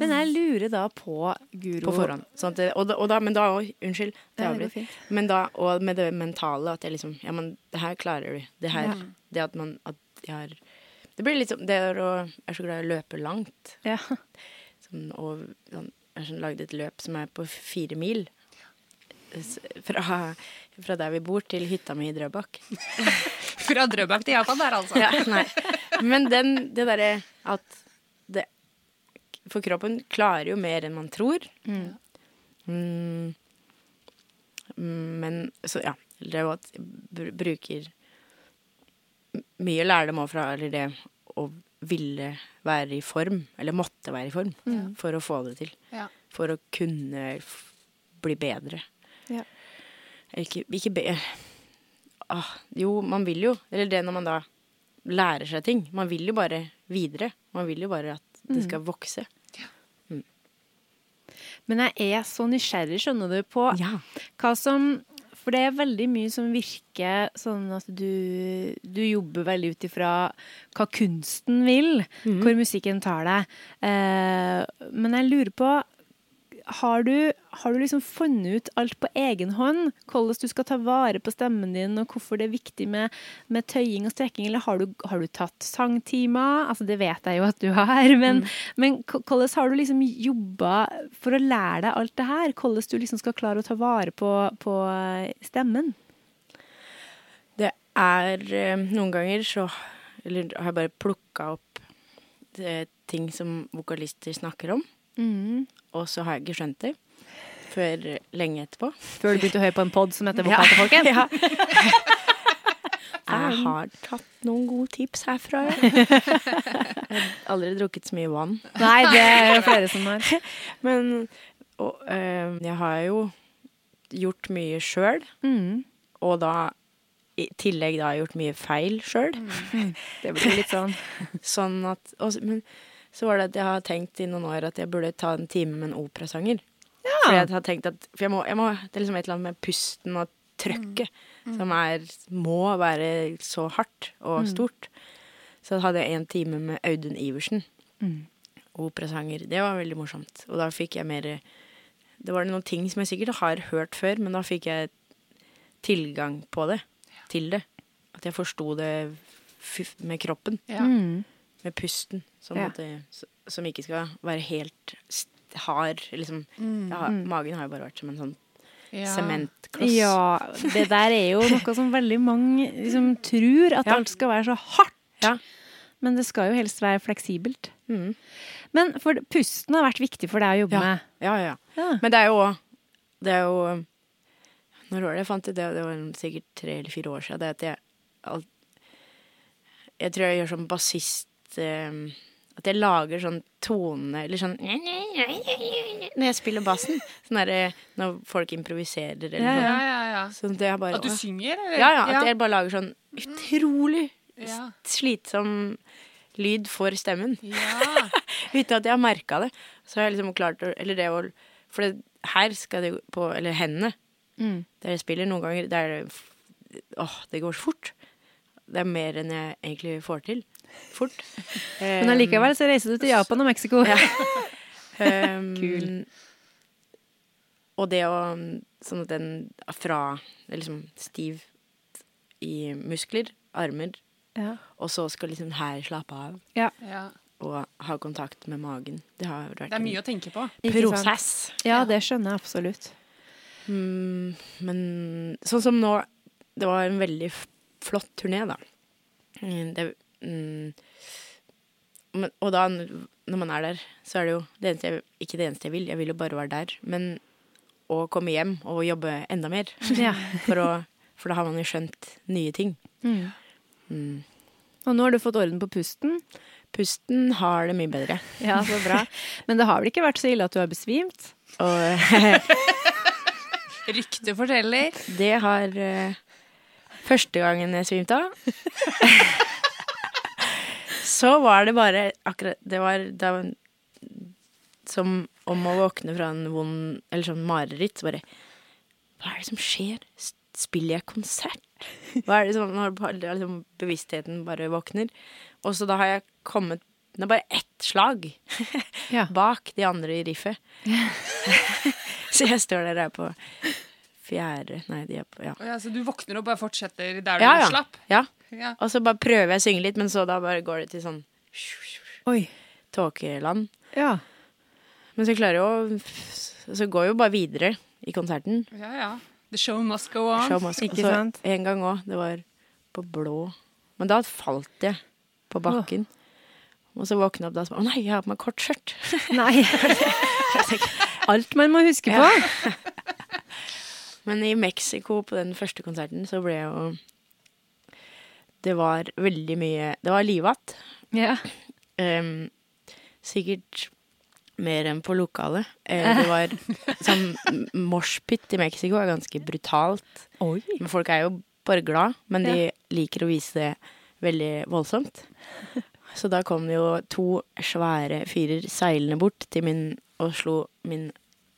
Men jeg lurer da på Guro på forhånd. Sånn at det, og, da, og da, men da òg, unnskyld, det. Men da, og med det mentale, at jeg liksom Ja, men det her klarer du. Det her Ja. Det at man At jeg har Det blir litt sånn Det er å Jeg er så glad i å løpe langt. Ja. Sånn, og sånn, har sånn lagd et løp som er på fire mil. Fra, fra der vi bor, til hytta mi i Drøbak. <laughs> Fra Drøbak til Japan der, altså. Ja. Men den, det derre at det For kroppen klarer jo mer enn man tror. Mm. Men så ja. Det at jeg br- bruker mye lærdom også fra eller det å ville være i form, eller måtte være i form, for å få det til. Ja. For å kunne f bli bedre. Ja. Eller Ikke, ikke be... Ah, jo, man vil jo. Eller det når man da lærer seg ting. Man vil jo bare videre. Man vil jo bare at det skal vokse. Men jeg er så nysgjerrig, skjønner du, på Ja. hva som For det er veldig mye som virker sånn at du, du jobber veldig ut ifra hva kunsten vil, hvor musikken tar deg. Eh, men jeg lurer på har du, har du liksom funnet ut alt på egen hånd? Hvordan du skal ta vare på stemmen din, og hvorfor det er viktig med, med tøying og strekking? Eller har du, har du tatt sangtimer? Altså, det vet jeg jo at du har. Men, men hvordan har du liksom jobba for å lære deg alt det her? Hvordan du liksom skal klare å ta vare på, på eh, stemmen? Det er eh, Noen ganger så Eller har jeg bare plukka opp det, ting som vokalister snakker om. Og så har jeg ikke skjønt det før lenge etterpå. Før du begynte å høre på en pod som heter Vokal til folket? Ja. <laughs> Jeg har tatt noen gode tips herfra. <laughs> Jeg har aldri drukket så mye vann. Nei, det er jo flere som har. <laughs> Men og, øh, jeg har jo gjort mye sjøl, Mm. og da i tillegg da gjort mye feil sjøl. Det blir litt sånn Sånn at og, Men så var det at jeg har tenkt i noen år at jeg burde ta en time med en operasanger. For jeg har tenkt at For jeg må, jeg må Det er liksom et eller annet med pusten og trøkket som er Må være så hardt og stort. Så hadde jeg en time med Audun Iversen. Operasanger. Det var veldig morsomt. Og da fikk jeg mer Det var noen ting som jeg sikkert har hørt før, men da fikk jeg tilgang på det. Til det. At jeg forsto det med kroppen. Ja. mm. Med pusten. Som, Ja. måtte, som ikke skal være helt hard. Liksom. Ja, magen har jo bare vært som en sånn sementkloss. Ja, det der er jo noe som veldig mange liksom tror, at Ja. alt skal være så hardt. Ja. Men det skal jo helst være fleksibelt. Mm. Men for pusten har vært viktig for deg å jobbe Ja. med. Ja, ja. Ja. Men det er jo Det er jo Når var det jeg fant ut det? Det var sikkert tre eller fire år siden. Det at jeg alt, Jeg tror jeg gjør sånn bassist eh, At jeg lager sånn tone Eller sånn Når jeg spiller bassen. Sånn derre når folk improviserer eller noe. ja, ja, ja. Sånn at bare At du synger, eller? Ja, ja. At jeg bare lager sånn utrolig ja. slitsom lyd for stemmen. ja. <laughs> Uten at jeg har merka det. Så har jeg liksom klart å Eller det å For det, her skal det på Eller hendene. Mm. Der jeg spiller noen ganger, der Åh, det går så fort. Det er mer enn jeg egentlig får til. Fort. Men allikevel så reiser du til Japan og Mexico. Um, <laughs> Kul. Og det å Sånn at den fra liksom stiv i muskler, armer, Ja. og så skal liksom her slappe av Ja. ja. og ha kontakt med magen. Det har vært Det er mye å tenke på. prosess. ja, det skjønner jeg absolutt. Mm, men sånn som nå Det var en veldig flott turné, da. Mm, Det, mm, men, og da, når man er der, så er det jo det eneste jeg, ikke det eneste jeg vil. Jeg vil jo bare være der. Men å komme hjem og jobbe enda mer. Ja. <laughs> For, å, for da har man jo skjønt nye ting. Mm. Mm. Og nå har du fått orden på pusten. Pusten har det mye bedre. Ja, så bra. Men det har vel ikke vært så ille at du har besvimt? Og <laughs> Ryktet forteller. det har uh, Første gangen jeg svimte av <laughs> Så var det bare akkurat Det var da som om å våkne fra en vond Eller sånn mareritt. Så bare Hva er det som skjer? Spiller jeg konsert? Hva er det som når liksom, bevisstheten bare våkner? Og så da har jeg kommet Det er bare ett slag Ja. <laughs> bak de andre i riffet. <laughs> <laughs> så jeg står der og er på fjerde Nei, de er på Ja. Ja, så du våkner og bare fortsetter der du Ja, ja. slapp? ja. Ja. Og så bare prøver jeg å synge litt, men så da bare går det til sånn Oi. tåkeland. Ja. Men så klarer jeg å Så går jeg jo bare videre i konserten. ja, ja. The show must go on. Show must- Ikke sant? En gang òg. Det var på blå. Men da falt jeg på bakken. Og så våkna jeg opp da og sa Å nei, jeg har på meg kort skjørt. Nei. <laughs> Alt man må huske på. Ja. Men i Mexico, på den første konserten, så ble jo Det var veldig mye Det var livatt. Ja. Um, sikkert mer enn på lokalet. Eh, <laughs> det var sånn Moshpit i Mexico er ganske brutalt. Oi. Men folk er jo bare glad, men de liker å vise det veldig voldsomt. Så da kom det jo to svære fyrer seilende bort til min og slo min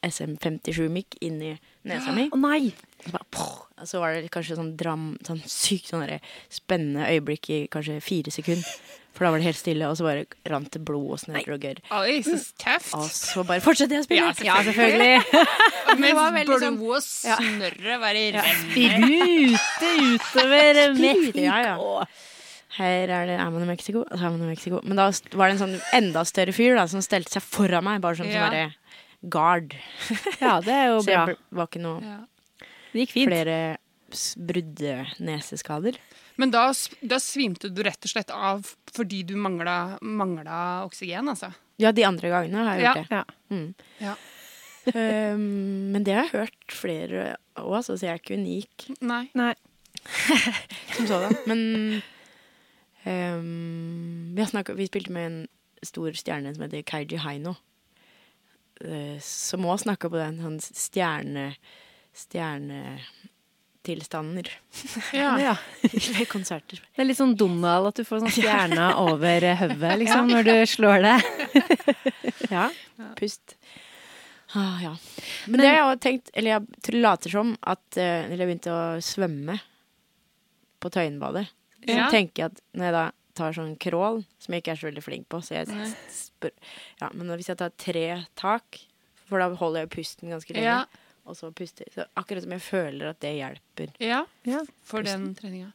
SM57-mikk inn i nesa mi. Å nei. Så, bare, og så var det kanskje sånn dram, sånn sykt sånn spennende øyeblikk i kanskje fire sekunder. For da var det helt stille, og så bare rant det blod og snørr og gørr. Oi, så tøft. Og så bare fortsatte jeg å spille. Ja, selvfølgelig. <laughs> <laughs> det var Mens veldig sånn- blod og snørret bare renner. Sprute utover Mexico. Ja, ja. Her er det er man i Mexico, og så er man i Mexico. Men da var det en sånn enda større fyr da, som stelte seg foran meg, bare sånn som Ja. bare guard. Ja, det er jo <laughs> Så bra. det var ikke noe Ja. Det gikk fint. flere brudde neseskader. Men da, da svimte du rett og slett av fordi du mangla, mangla oksygen, altså? Ja, de andre gangene har jeg Ja. gjort det. Ja. Mm. Ja. Um, <laughs> men det har jeg hørt flere òg, så jeg er ikke unik Nei. Nei. <laughs> som sådan. Men um, vi, har snakket, vi spilte med en stor stjerne som heter Kaiji Haino. Eh, Som òg snakka på den sånn stjerne... Stjernetilstander <laughs> Ja. Ja. <laughs> ved konserter. Det er litt sånn Donald at du får sånn <laughs> stjerna over hodet, liksom, når du slår det. Ja. Pust. Ah, ja. Men, det har jeg også tenkt Eller jeg tror- later som at eh, Når jeg begynte å svømme på Tøyenbadet, så Ja. tenker jeg at når jeg da tar sånn crawl, som jeg ikke er så veldig flink på så jeg spør, ja, Men hvis jeg tar tre tak, for da holder jeg pusten ganske lenge, Ja. og så puster Så akkurat som jeg føler at det hjelper. Ja, Ja. for den treninga.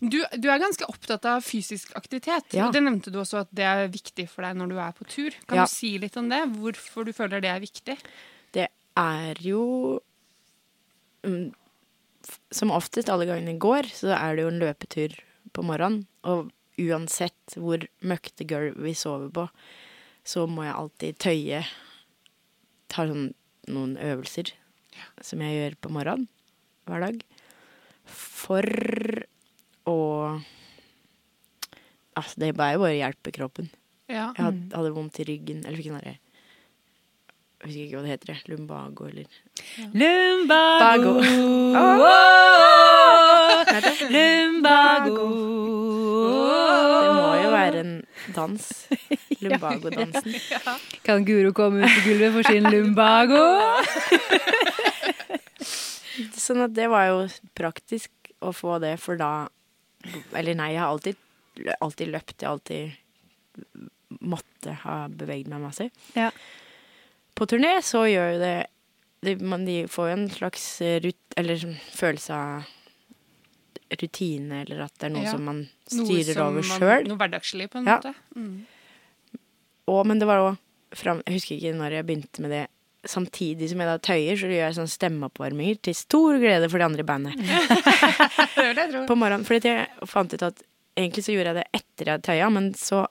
Du, du er ganske opptatt av fysisk aktivitet. Ja. Det nevnte du også at det er viktig for deg når du er på tur. Kan Ja. du si litt om det? Hvorfor du føler det er viktig? Det er jo mm, Som oftest alle gangene går, så er det jo en løpetur på morgenen. Og uansett hvor møkkete gulv vi sover på, så må jeg alltid tøye Ta sånn noen øvelser som jeg gjør på morgenen hver dag. For å Altså, det er bare å hjelpe kroppen. Ja. Jeg hadde, hadde vondt i ryggen, eller fikk en derre Jeg husker ikke hva det heter. det, Lumbago, eller Lumbago. Lumbago. Det en dans. <laughs> Lumbago-dansen. <laughs> Kan Guro komme ut på gulvet for sin lumbago? <laughs> Sånn at det var jo praktisk å få det, for da Eller nei, jeg har alltid, alltid løpt. Jeg har alltid måtte ha beveget meg masse. Ja. På turné så gjør jo det, det man, De får jo en slags rut, eller sånn følelse av rutine, eller at det er noe Ja. som man styrer som over sjøl. Noe hverdagslig, på en Ja. måte. Mm. Og, men det var òg Jeg husker ikke når jeg begynte med det. Samtidig som jeg da tøyer, så gjør jeg sånn stemmeoppvarminger til stor glede for de andre i bandet. <laughs> På morgenen, For jeg fant ut at egentlig så gjorde jeg det etter jeg tøya, men så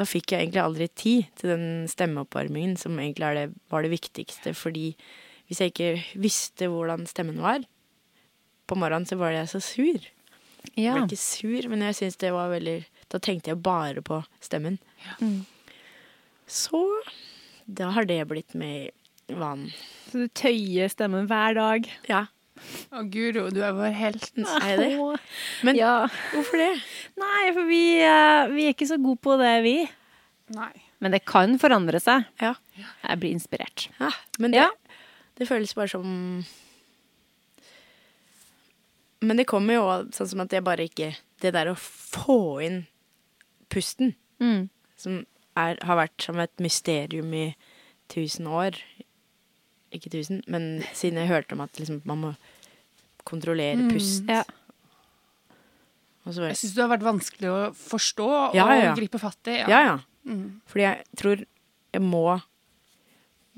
da fikk jeg egentlig aldri tid til den stemmeoppvarmingen, som egentlig det, var det viktigste. Fordi hvis jeg ikke visste hvordan stemmen var på morgenen, så var jeg så sur. Jeg ble ikke sur, men jeg synes det var veldig Da tenkte jeg bare på stemmen. Mm. Så da har det blitt med i vanen. Så du tøyer stemmen hver dag? Ja. Å, Guro, du er vår helt. Er det? Men ja. hvorfor det? Nei, for vi, eh, vi er ikke så gode på det, vi. Nei. Men det kan forandre seg. Ja. Jeg blir inspirert. ja men det, Ja. det føles bare som Men det kommer jo sånn som at jeg bare ikke Det der å få inn pusten, Mm. som er, har vært som et mysterium i tusen år Ikke tusen, men siden jeg hørte om at liksom, man må kontrollere Mm. pust. Ja. Og så bare Jeg syns det har vært vanskelig å forstå Ja, og ja, ja. gripe fatt i. Ja, ja. Mm. Fordi jeg tror jeg må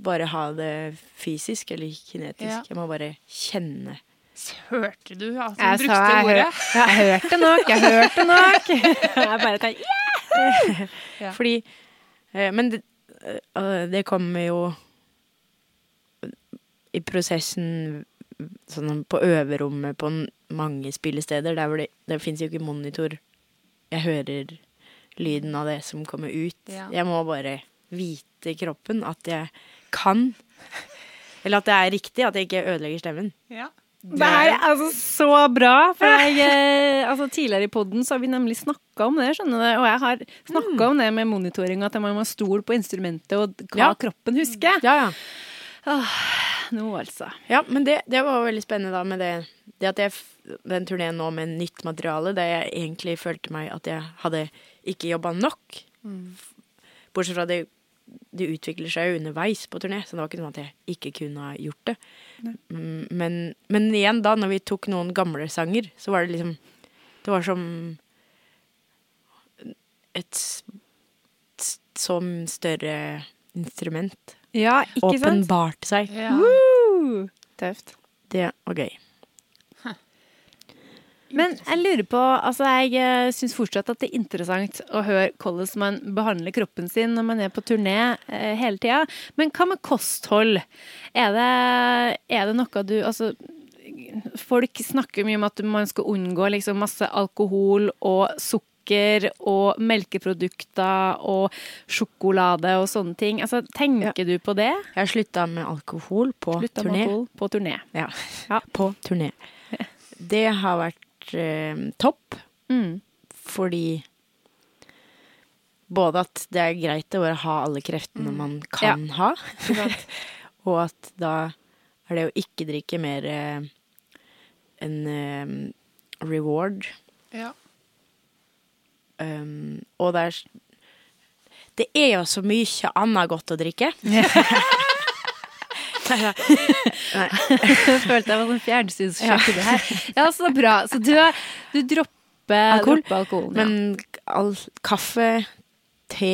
bare ha det fysisk eller kinetisk. Ja. Jeg må bare kjenne. Hørte du at hun brukte jeg, ordet? hør, jeg hørte nok, jeg hørte nok. <laughs> Jeg bare tenker, Ja. Fordi eh, Men det, eh, det kommer jo i prosessen sånn på øverrommet på mange spillesteder, der hvor det, det fins jo ikke monitor. Jeg hører lyden av det som kommer ut. Ja. Jeg må bare vite i kroppen at jeg kan. Eller at det er riktig, at jeg ikke ødelegger stemmen. Ja. Det er altså så bra, for jeg, eh, altså, tidligere i podden så har vi nemlig snakka om det, skjønner du, og jeg har snakka om det med monitoring, at man må stole på instrumentet og hva Ja. kroppen husker. Ja, ja. Nå, altså. Ja, men det, det var veldig spennende da med det, det at jeg, den turneen nå med nytt materiale, der jeg egentlig følte meg at jeg hadde ikke jobba nok. Mm. Bortsett fra det, det utvikler seg jo underveis på turné, så det var ikke sånn at jeg ikke kunne ha gjort det. Mm, Men, men igjen da, når vi tok noen gamle sanger, så var det liksom, det var som et s- som større instrument. Ja, ikke sant? Åpenbart seg. Ja. Woo! Tøft. Det var gøy. Men jeg lurer på, altså jeg eh, syns fortsatt at det er interessant å høre hvordan man behandler kroppen sin når man er på turné eh, hele tida. Men hva med kosthold? Er det, er det noe du Altså, folk snakker mye om at man skal unngå liksom masse alkohol og sukker og melkeprodukter og sjokolade og sånne ting. Altså, tenker du på det? Jeg har slutta med alkohol på Slutta med turné. alkohol på turné. Ja. Ja. På turné. <laughs> Det har vært eh, topp, Mm. fordi både at det er greit å bare ha alle kreftene man kan ha, <laughs> og at da er det å ikke drikke mer eh, en eh, reward. Ja. Um, og det er Det er jo så mye annet godt å drikke. <laughs> <laughs> Jeg følte jeg var sånn fjernsynssjekk i det her. Ja, så bra. Så du, du dropper Alkohol. dropper alkoholen. Men all, kaffe, te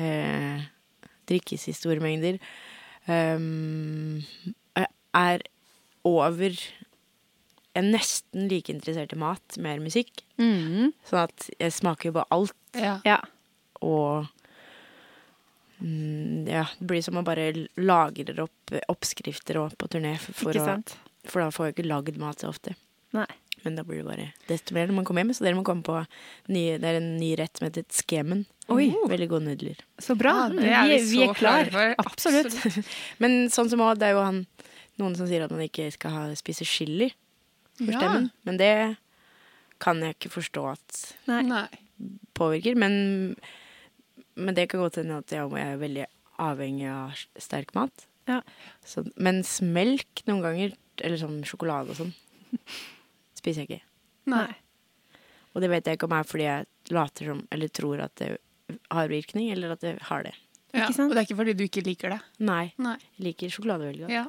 eh, drikkes i store mengder. Um, er over Jeg er nesten like interessert i mat, mer musikk. Mm. Sånn at jeg smaker jo på alt, Ja. ja. og mm, Ja, det blir som å bare lagre opp oppskrifter og på turné, for, å, for da får jeg ikke lagd mat så ofte. Nei. Men da blir det bare desto mer når man kommer hjem. Så dere må komme på nye, det er en ny rett som heter skemen. Oi. Veldig gode nudler. Så bra. Ja, det er vi, vi vi er klar. klare for. Absolutt. <laughs> Men sånn som også, det er jo han noen som sier at man ikke skal ha, spise chili for Ja. stemmen. Men det kan jeg ikke forstå at. Nei. påvirker. Men, men det kan godt hende at jeg er veldig avhengig av sterk mat. Ja. Så, mens melk noen ganger, eller sånn sjokolade og sånn, <laughs> spiser jeg ikke. Nei. Og det vet jeg ikke om er fordi jeg later som, eller tror at det har virkning, eller at det har det. Ja. Ikke sant? Og det er ikke fordi du ikke liker det. Nei. Nei. Jeg liker sjokolade veldig godt. Ja.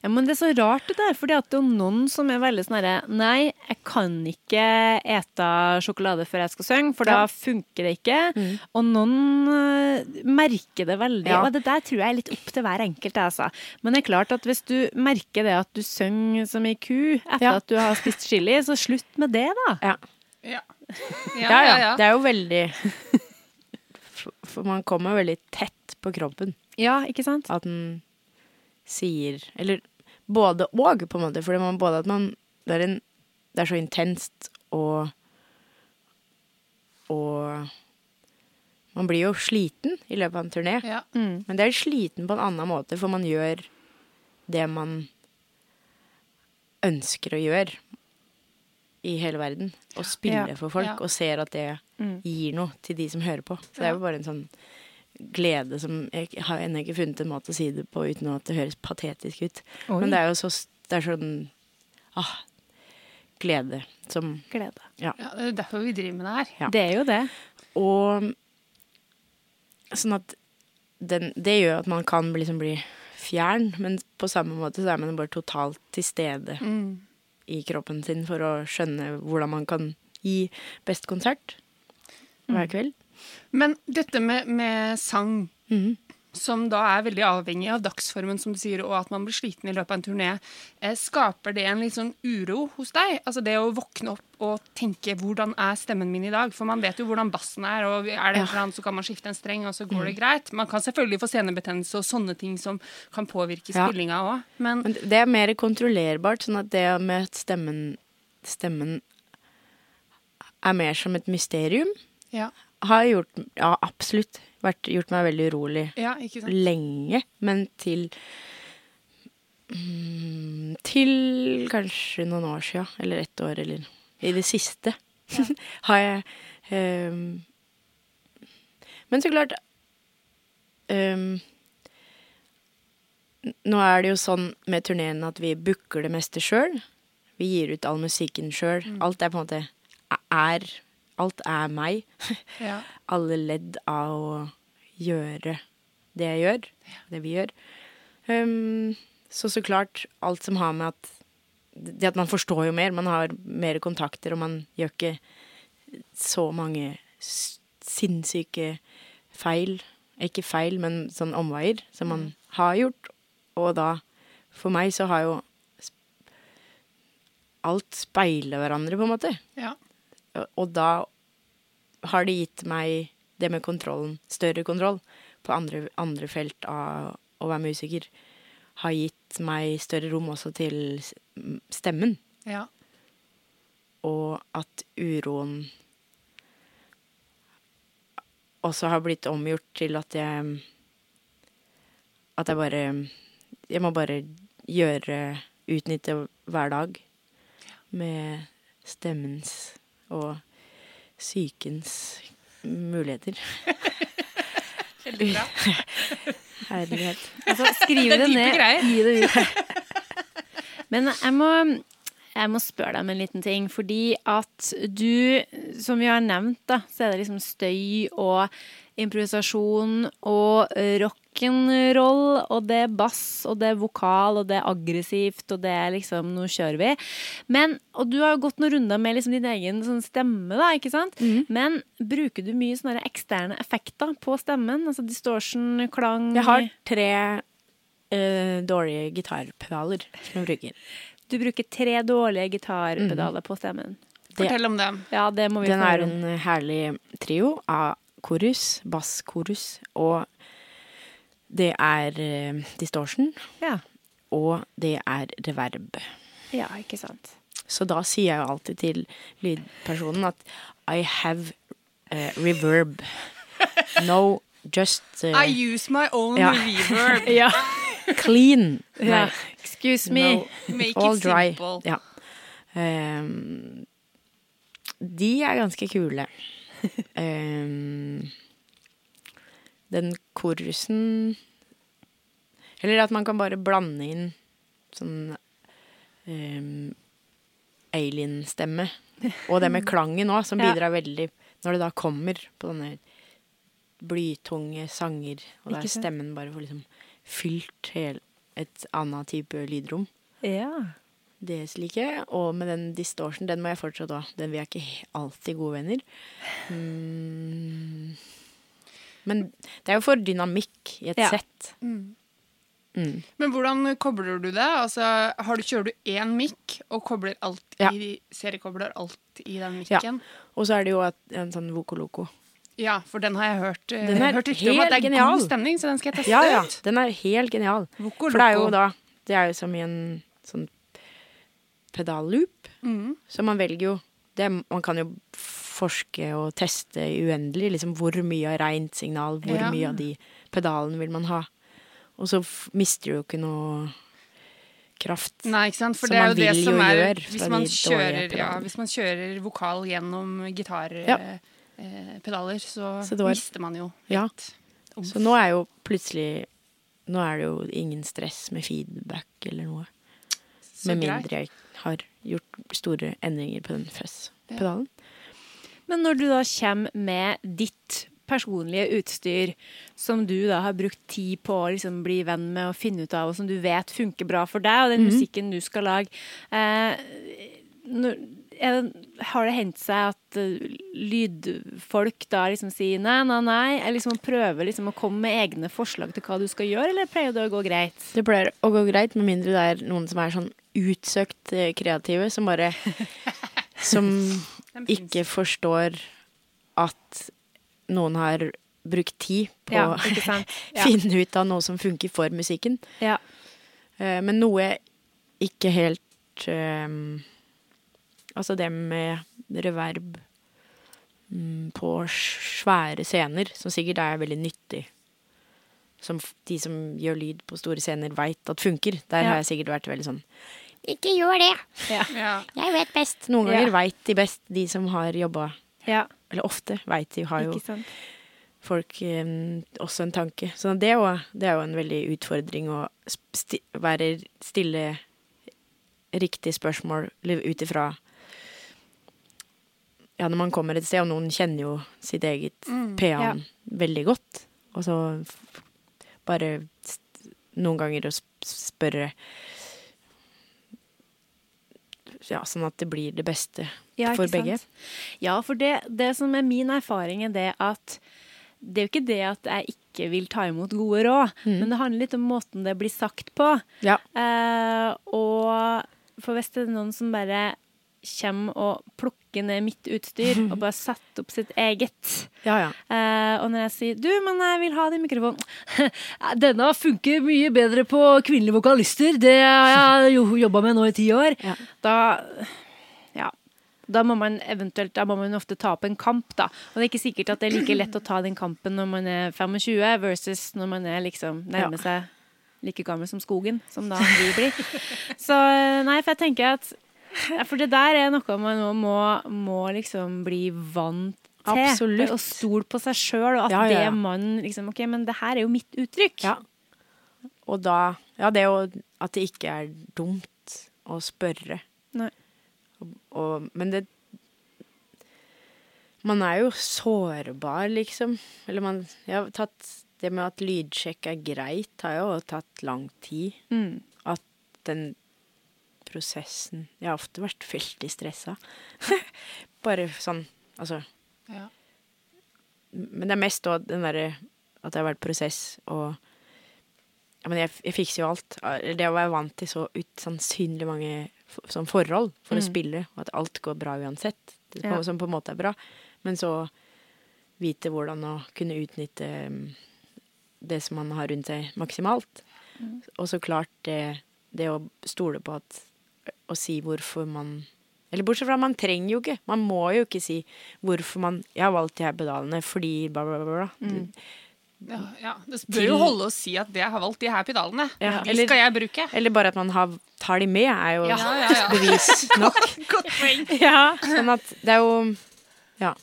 Ja, men det er så rart det der, For det er noen som er veldig sånn herre Nei, jeg kan ikke ete sjokolade før jeg skal synge, for da Ja. funker det ikke. Mm. Og noen uh, merker det veldig. Ja. Og det der tror jeg er litt opp til hver enkelt, altså. Men det er klart at hvis du merker det at du synger som ei ku etter Ja. at du har spist chili, så slutt med det, da. Ja. Ja. Ja, ja. Det er jo veldig For- man kommer veldig tett på kroppen. Ja, ikke sant? At den sier Eller både og, på en måte. For både at man Det er, en, det er så intenst og Og man blir jo sliten i løpet av en turné. Ja. Mm. Men det er sliten på en annen måte, for man gjør det man ønsker å gjøre i hele verden. Og spille Ja. for folk, Ja. og ser at det Mm. gir noe til de som hører på. Så det er jo bare en sånn glede som Jeg har ennå ikke funnet en måte å si det på uten at det høres patetisk ut. Oi. Men det er jo så Det er sånn ah, glede som Glede. ja, det er derfor vi driver med det her. Ja. Det er jo det. Og sånn at den, det gjør at man kan liksom bli fjern, men på samme måte så er man bare totalt til stede. Mm. i kroppen sin for å skjønne hvordan man kan gi best konsert hver kveld. Men dette med, med sang, mm. som da er veldig avhengig av dagsformen, som du sier, og at man blir sliten i løpet av en turné, eh, skaper det en litt sånn uro hos deg? Altså det å våkne opp og tenke 'hvordan er stemmen min i dag'? For man vet jo hvordan bassen er, og er det en eller annen, så kan man skifte en streng, og så går det greit. Man kan selvfølgelig få senebetennelse og sånne ting som kan påvirke Ja. spillinga òg, men Men det er mer kontrollerbart, sånn at det med møte stemmen, stemmen er mer som et mysterium, ja, har gjort, ja, absolutt. Vært, gjort meg veldig urolig. Ja lenge, men til mm, Til kanskje noen år siden, eller ett år, eller i det siste, <laughs> har jeg um, Men så klart um, Nå er det jo sånn med turneen at vi booker det meste sjøl. Vi gir ut all musikken sjøl. Alt er på en måte er Alt er meg <laughs> Ja. alle ledd av å gjøre det jeg gjør, det vi gjør. Um, så så klart, alt som har med at Det at man forstår jo mer, man har mer kontakter, og man gjør ikke så mange sinnssyke feil. Ikke feil, men sånn omveier som man har gjort. Og da, for meg, så har jo alt speiler hverandre, på en måte. Ja. Og- da har det gitt meg det med kontrollen, større kontroll, på andre, andre felt av å være musiker. Har gitt meg større rom også til stemmen. ja. Og at uroen også har blitt omgjort til at jeg At jeg bare Jeg må bare gjøre Utnytte hver dag med stemmens og psykens muligheter. <laughs> Veldig bra. <laughs> Herlighet. Altså, skriv Det det, ned, greier. gi det ut. <laughs> Men jeg må, jeg må spørre deg om en liten ting, fordi at du, som vi har nevnt, da, så er det liksom støy og improvisasjon og rock'n'roll, og det er bass, og det er vokal, og det er aggressivt, og det er liksom Nå kjører vi. Men, og du har jo gått noen runder med liksom din egen sånn stemme, da, ikke sant? Men bruker du mye sånne eksterne effekter på stemmen? Altså distortion, klang Jeg har tre uh, dårlige gitarpedaler som jeg bruker. Du bruker tre dårlige gitarpedaler på stemmen. Fortell om dem. Ja, det må vi Den er en herlig trio av korus, basskorus, og det er eh, distortion, Ja. og det er reverb. ja, ikke sant. Så da sier jeg jo alltid til lydpersonen at I have uh, reverb. No, just uh, I use my own Ja. reverb. <laughs> Ja. clean. ja. Excuse me. no, Make all it dry. simple. Ja. Um, de er ganske kule. <laughs> Ehm, den korusen Eller at man kan bare blande inn sånn um, alien-stemme. Og det med <laughs> klangen òg, som Ja. bidrar veldig Når det da kommer på denne blytunge sanger, og da er stemmen bare får liksom fylt et annet type lydrom. Ja. Det liker jeg. Og med den distortion, den må jeg fortsatt ha. Den vi er ikke alltid gode venner. Mm. Men det er jo for dynamikk i et Ja. sett. Mm. Men hvordan kobler du det? Altså, har du, kjører du én mikk og kobler alt Ja. i, seriekobler alt i den Ja. Og så er det jo et, en sånn vokoloko. Ja. for den har jeg hørt, eh, Den er hørt rykter om at det er genial. god stemning, så den skal jeg teste Ja, ut. Den er helt genial. Voco For det er jo da Det er jo som i en sånn pedalloop. Mm. Så man velger jo det, Man kan jo forske og teste uendelig. Liksom hvor mye av rent signal, hvor Ja. mye av de pedalene vil man ha. Og så mister du jo ikke noe kraft. Nei, ikke sant? For det er jo det som jo er gjøre hvis man, kjører, ja, hvis man kjører vokal gjennom gitarpedaler, Ja. eh, så, Så var- mister man jo Ja. litt. Ja. Så nå er jo plutselig Nå er det jo ingen stress med feedback eller noe. Så med mindre jeg har gjort store endringer på den fuzz-pedalen. Men når du da kommer med ditt personlige utstyr som du da har brukt tid på å liksom bli venn med og finne ut av, og som du vet funker bra for deg, og den musikken du skal lage. Eh, når, det, har det hendt seg at eh, lydfolk da liksom sier nei, nei, nei? Eller liksom prøver liksom å komme med egne forslag til hva du skal gjøre, eller pleier det å gå greit? Det pleier å gå greit, med mindre det er noen som er sånn utsøkt eh, kreative, som bare <laughs> Som ikke forstår at noen har brukt tid på Ja, å <laughs> finne ut av noe som funker for musikken. Ja. Eh, Men noe ikke helt um, Altså det med reverb um, på svære scener, som sikkert er veldig nyttig. Som de som gjør lyd på store scener, veit at funker. Der Ja. har jeg sikkert vært veldig sånn Ikke gjør det! Ja. Ja. Jeg vet best. Noen Ja. ganger veit de best, de som har jobba ja. Eller ofte veit de, har jo Ikke sant? folk eh, også en tanke. Så det, er jo- det er jo en veldig utfordring å sti være stille riktig spørsmål ut ifra Ja, når man kommer et sted, og noen kjenner jo sitt eget PA-en veldig godt, og så f- bare st noen ganger å sp spørre Ja, sånn at det blir det beste Ja, for begge. sant? Ja, for det, det som er min erfaring, er det at det er jo ikke det at jeg ikke vil ta imot gode råd, men det handler litt om måten det blir sagt på. Ja. Eh, og for hvis det er noen som bare kommer og plukker ned mitt utstyr og bare satt opp sitt eget Ja, ja. eh, Og når jeg sier 'du, men jeg vil ha den mikrofonen' <laughs> Denne funker mye bedre på kvinnelige vokalister. Det har jeg jo jobba med nå i ti år. Ja. Da ja. Da må man eventuelt da må man ofte ta opp en kamp, da. Og det er ikke sikkert at det er like lett å ta den kampen når man er 25 versus når man er liksom nærmer seg like gammel som skogen, som da vi blir. Så nei, for jeg tenker at For det der er noe man må, må liksom bli vant til. Absolutt. Og stole på seg sjøl, og at Ja, ja, ja. det man liksom OK, men det her er jo mitt uttrykk. Ja. Og da Ja, det er jo At det ikke er dumt å spørre. Nei. Og, og, men det Man er jo sårbar, liksom. Eller man Jeg har tatt Det med at lydsjekk er greit, har jo tatt lang tid. Mm. At den prosessen Jeg har ofte vært veldig stressa. <laughs> Bare sånn Altså Ja. Men det er mest da den derre at det har vært prosess og ja, Men jeg, jeg fikser jo alt. Det å være vant til så usannsynlig mange for, sånn forhold for å spille, og at alt går bra uansett, det, Ja. som på en måte er bra. Men så vite hvordan å kunne utnytte mm, det som man har rundt seg, maksimalt. Og så klart det, det å stole på at Å si hvorfor man Eller bortsett fra, man trenger jo ikke. Man må jo ikke si hvorfor man Jeg har valgt de her pedalene fordi bla, bla, bla. bla. Mm. Ja, ja. Det bør jo holde å si at jeg har valgt de her pedalene. Ja, de eller- skal jeg bruke. Eller bare at man har, tar de med, er jo Ja, ja, ja. bevis nok. <laughs> Godt poeng. Ja. Sånn at det er jo Ja.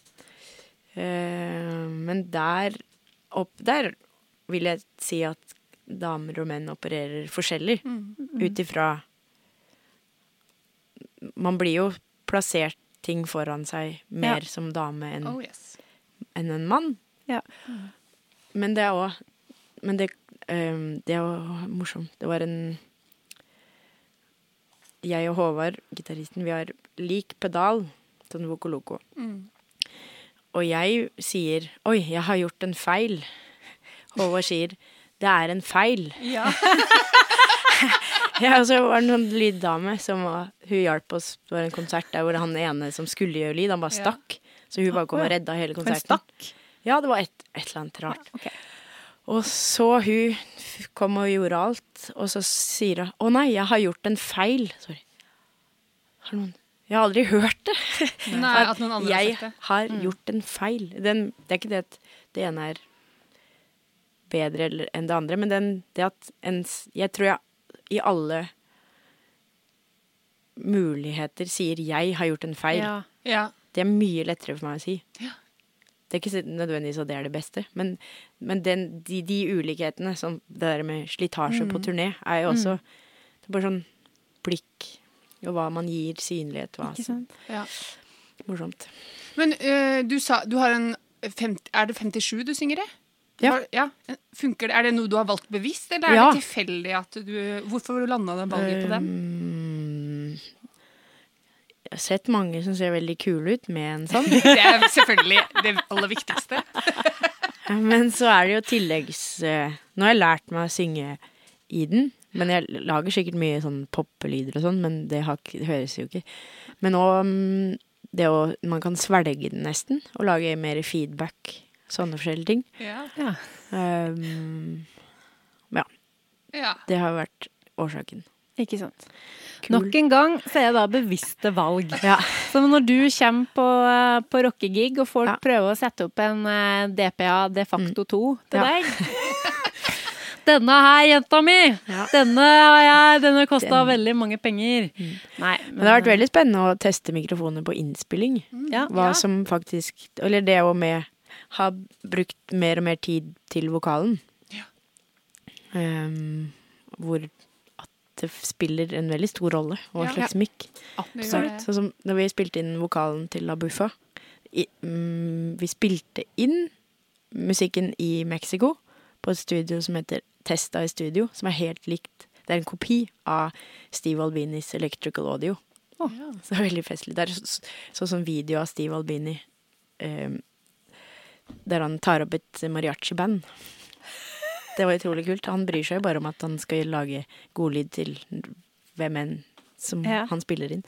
Uh, men der opp der vil jeg si at damer og menn opererer forskjellig. Ut ifra Man blir jo plassert ting foran seg mer Ja. som dame enn Oh yes. en, en mann. Ja. Men det er òg Men det, um, det er jo morsomt. Det var en Jeg og Håvard, gitaristen, vi har lik pedal, sånn Vokoloko. Og jeg sier 'oi, jeg har gjort en feil'. Håvard sier 'det er en feil'. Ja. <laughs> <laughs> Ja, og så var det en sånn lyddame som var, hun hjalp oss. Var en konsert der hvor han ene som skulle gjøre lyd, han bare stakk. Så hun bare kom og redda hele Han konserten. stakk. Ja, det var et, et eller annet rart. Okay. Og så hun kom og gjorde alt, og så sier hun 'Å nei, jeg har gjort en feil'. Sorry. Har noen Jeg har aldri hørt det. <laughs> Nei, at noen andre har jeg sagt det. har gjort en feil. Den, det er ikke det at det ene er bedre enn det andre, men den, det at en Jeg tror jeg i alle muligheter sier 'jeg har gjort en feil'. Ja. Ja. Det er mye lettere for meg å si. Ja. Det er ikke så- nødvendigvis at det er det beste, men, men den, de, de ulikhetene, som det der med slitasje på turné, er jo også det er bare sånn blikk og hva man gir synlighet. Hva Ikke sant? ja. Morsomt. Men uh, du sa du har en 50, Er det 57 du synger i? Ja. Ja. Funker det? Er det noe du har valgt bevisst, eller er Ja. det tilfeldig at du Hvorfor landa det valget på den? Um, jeg har sett mange som ser veldig kule ut med en sånn. <laughs> Det er selvfølgelig det aller viktigste. <laughs> Men så er det jo tilleggs eh, Nå har jeg lært meg å synge i den. Men jeg lager sikkert mye sånn poppelyder og sånn, men det, har, det høres jo ikke. Men òg mm, det å Man kan svelge den nesten, og lage mer feedback. Sånne forskjellige ting. Ja. Ja. Um, ja. det har vært årsaken. Ikke sant. Cool. Nok en gang så er det da bevisste valg. <laughs> Ja. Så når du kommer på, eh, på rockegig, og folk Ja. prøver å sette opp en eh, DPA de facto 2 til Ja. deg Denne her, jenta mi! Ja. Denne har jeg, denne kosta Den. veldig mange penger. Nei, Men det har vært veldig spennende å teste mikrofoner på innspilling. ja. Hva Ja. som faktisk Eller det òg med ha brukt mer og mer tid til vokalen. Ja. Um, hvor at det spiller en veldig stor rolle hva Ja. slags mikk. Absolutt. Så, sånn som når vi spilte inn vokalen til La Buffa i, mm, Vi spilte inn musikken i Mexico på et studio som heter Testa i Studio, som er helt likt. Det er en kopi av Steve Albinis Electrical Audio. Ja. Så det er veldig festlig. Det er så- sånn som video av Steve Albini ehm, der han tar opp et mariachi-band. Det var utrolig kult. Han bryr seg jo bare om at han skal lage godlyd til hvem enn som Ja. han spiller inn.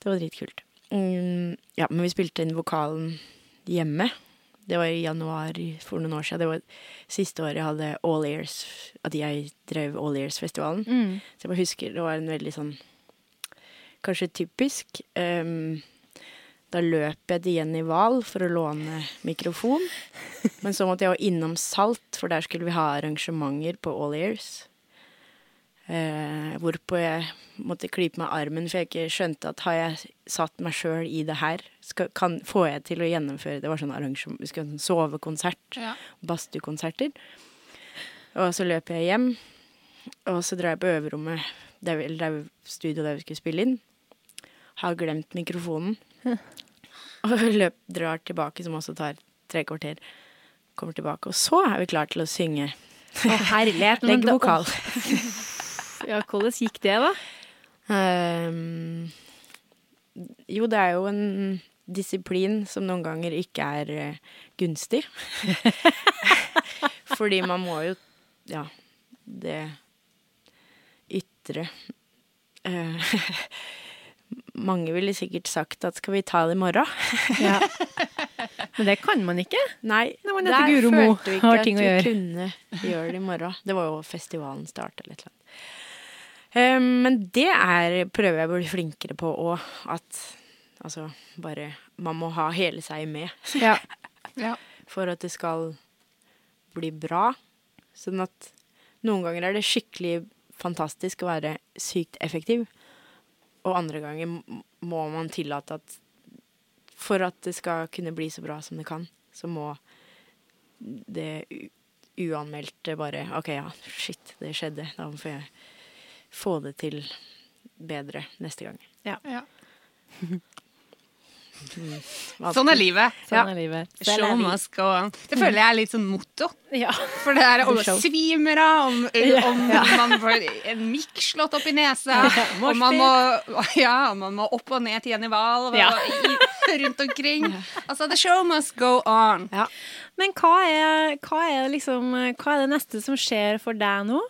Det var dritkult. Mm, ja, men vi spilte inn vokalen hjemme. Det var i januar for noen år siden. Det var siste året jeg hadde All Ears, at jeg drev All Ears-festivalen. Mm. Så jeg bare husker det var en veldig sånn Kanskje typisk. Ehm, da løp jeg til Jenny Wahl for å låne mikrofon. Men så måtte jeg jo innom Salt, for der skulle vi ha arrangementer på All Ears. Eh, hvorpå jeg måtte klype meg armen, for jeg ikke skjønte at har jeg satt meg sjøl i det her, skal, kan, får jeg til å gjennomføre Det var sånn arrangement, vi skulle ha sånn sovekonsert Ja. badstuekonserter. Og så løp jeg hjem, og så drar jeg på øverrommet, der, eller der studio der vi skulle spille inn. Har glemt mikrofonen. <laughs> Og løp, drar tilbake, som også tar tre kvarter. Kommer tilbake, og så er vi klar til å synge. Å, herlighet. <laughs> Legg vokal. <laughs> Ja, hvordan gikk det, da? Um, jo, det er jo en disiplin som noen ganger ikke er eh, gunstig. Fordi man må jo Ja, det ytre eh, Mange ville sikkert sagt at skal vi ta det i morgen? <laughs> Ja. Men det kan man ikke. Nei, Når man der Guro Mo følte vi ikke at vi kunne gjøre det i morgen. Det var jo festivalen starta litt. Eh, men det er, prøver jeg å bli flinkere på òg. At altså bare Man må ha hele seg med <laughs> Ja. Ja. for at det skal bli bra. Sånn at noen ganger er det skikkelig fantastisk å være sykt effektiv. Og andre ganger må man tillate at for at det skal kunne bli så bra som det kan, så må det uanmeldte bare OK, ja, shit, det skjedde. Da får jeg få det til bedre neste gang. Ja. Hva- <laughs> Sånn er livet. Sånn er livet. Show must go on. Det føler jeg er litt sånn motto. Ja. For det er om svimere, om, om man får en mikk slått opp i nesa, Ja, om man må, ja, man må opp og ned til Jenny Wahl Ja. rundt omkring. Altså, the show must go on. Ja. Men hva er, hva, er liksom, hva er det neste som skjer for deg nå?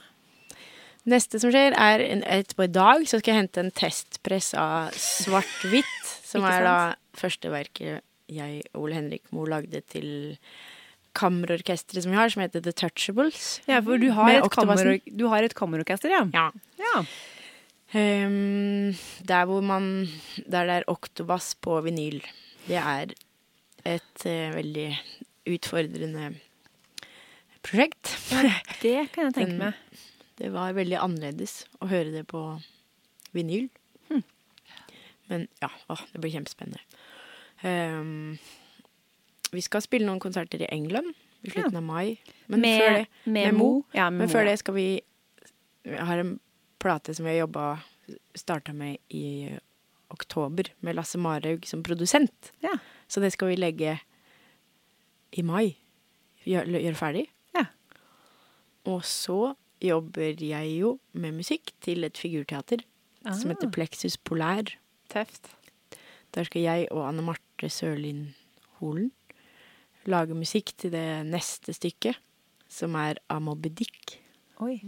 Neste som skjer, er etterpå i dag så skal jeg hente en testpress av svart-hvitt, som er da første verket jeg og Ole Henrik Moe lagde til kammerorkesteret som vi har, som heter The Touchables. Ja, for du har, et, kammer, du har et kammerorkester, ja. Ja. ja. Um, der hvor man Der det er oktobass på vinyl. Det er et uh, veldig utfordrende prosjekt. Det kan jeg tenke <laughs> Den- meg. Det var veldig annerledes å høre det på vinyl. Men ja, å, det blir kjempespennende. Ehm, vi skal spille noen konserter i England i slutten av mai. Men med, før det, med med Mo. Ja, med men før det skal vi Jeg har en plate som vi har jobba Starta med i oktober, med Lasse Marhaug som produsent. Ja. Så det skal vi legge i mai. Gjøre gjør ferdig. Ja. Og så jobber jeg jo med musikk til et figurteater som heter Plexus Polær. Tøft. Der skal jeg og Anne Marte Sørlin Holen lage musikk til det neste stykket, som er Amoby Dick. Oi.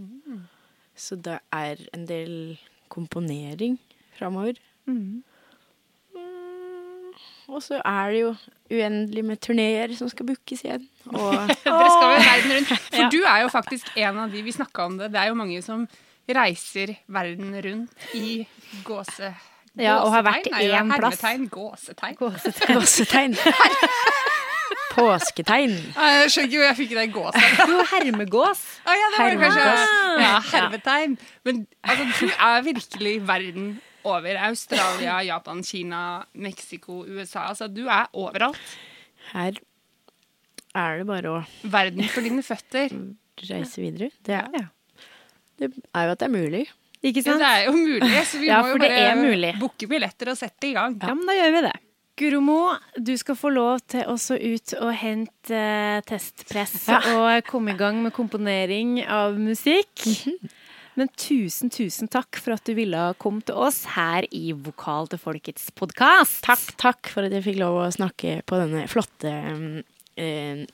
Så det er en del komponering framover. Mm. Mm, Og så er det jo uendelig med turneer som skal bookes igjen. <laughs> Og <laughs> Dere skal jo verden rundt. <laughs> For Ja. du er jo faktisk en av de vi snakka om det. Det er jo mange som reiser verden rundt i gåse... Ja, og har vært én plass. Hermetegn, gåsetegn. gåsetegn. <laughs> Påsketegn. Jeg skjønner ikke hvor jeg fikk det i gåsa. Jo, hermegås. Ah, ja, det var kanskje Hermetegn. ja, hermetegn. Men altså, du er virkelig verden over. Australia, Japan, Kina, Mexico, USA. Altså, du er overalt. Her er det bare å Verden for dine føtter. reise videre. Det er, Ja. det er jo at det er mulig. Ikke Ja, det er jo mulig, så vi Ja, må jo bare booke billetter og sette i gang. Ja, men da gjør vi det. Guro Mo, du skal få lov til også ut og hente eh, testpress og komme i gang med komponering av musikk. Men tusen, tusen takk for at du ville komme til oss her i Vokal til folkets podkast. Takk, takk for at jeg fikk lov å snakke på denne flotte, eh,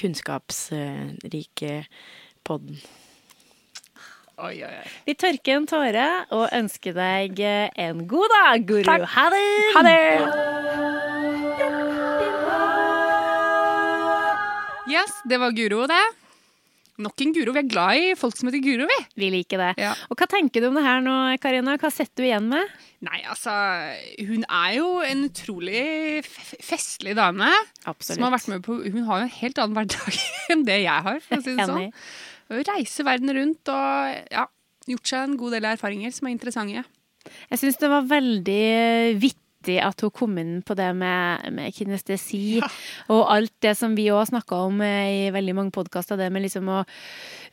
kunnskapsrike podden. Oi, oi, oi. Vi tørker en tåre og ønsker deg eh, en god dag, guru. Takk. Ha det! Ha det! Yes, det var Guro, det. Nok en Guro. Vi er glad i folk som heter Guro, vi. Vi liker det. Ja. Og hva tenker du om det her nå, Karina? Hva setter du igjen med? Nei, altså Hun er jo en utrolig festlig dame. Som har vært med på Hun har jo en helt annen hverdag <laughs> enn det jeg har, for å si det sånn. Hun verden rundt og ja, gjort seg en god del erfaringer som er interessante. Jeg syns det var veldig vittig at hun kom inn på det med, med kinestesi og alt det som vi òg snakka om eh, i veldig mange podkaster. Det med liksom å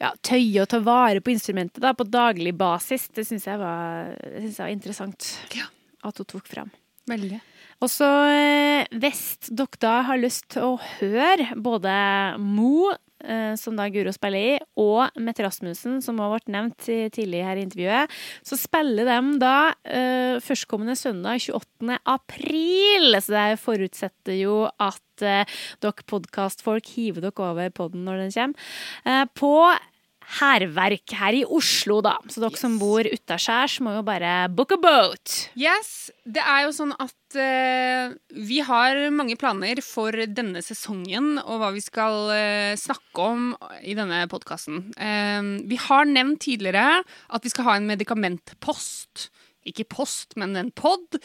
ja, tøye og ta vare på instrumentet da, på daglig basis. Det syns jeg, jeg var interessant Ja. at hun tok frem. Veldig. Og så eh, hvis dere da har lyst til å høre både Mo, eh, som da Guro spiller i, og Mette Rasmussen, som også ble nevnt tidlig her i intervjuet, så spiller de da uh, førstkommende søndag 28. april. Så det forutsetter jo at uh, dere podkastfolk hiver dere over podden når den kommer. Uh, på Hærverk her i Oslo, da. Så dere som bor utaskjærs, må jo bare book a boat. Yes, det er jo sånn at uh, vi har mange planer for denne sesongen og hva vi skal uh, snakke om i denne podkasten. vi har nevnt tidligere at vi skal ha en medikamentpost. Ikke post, men en pod.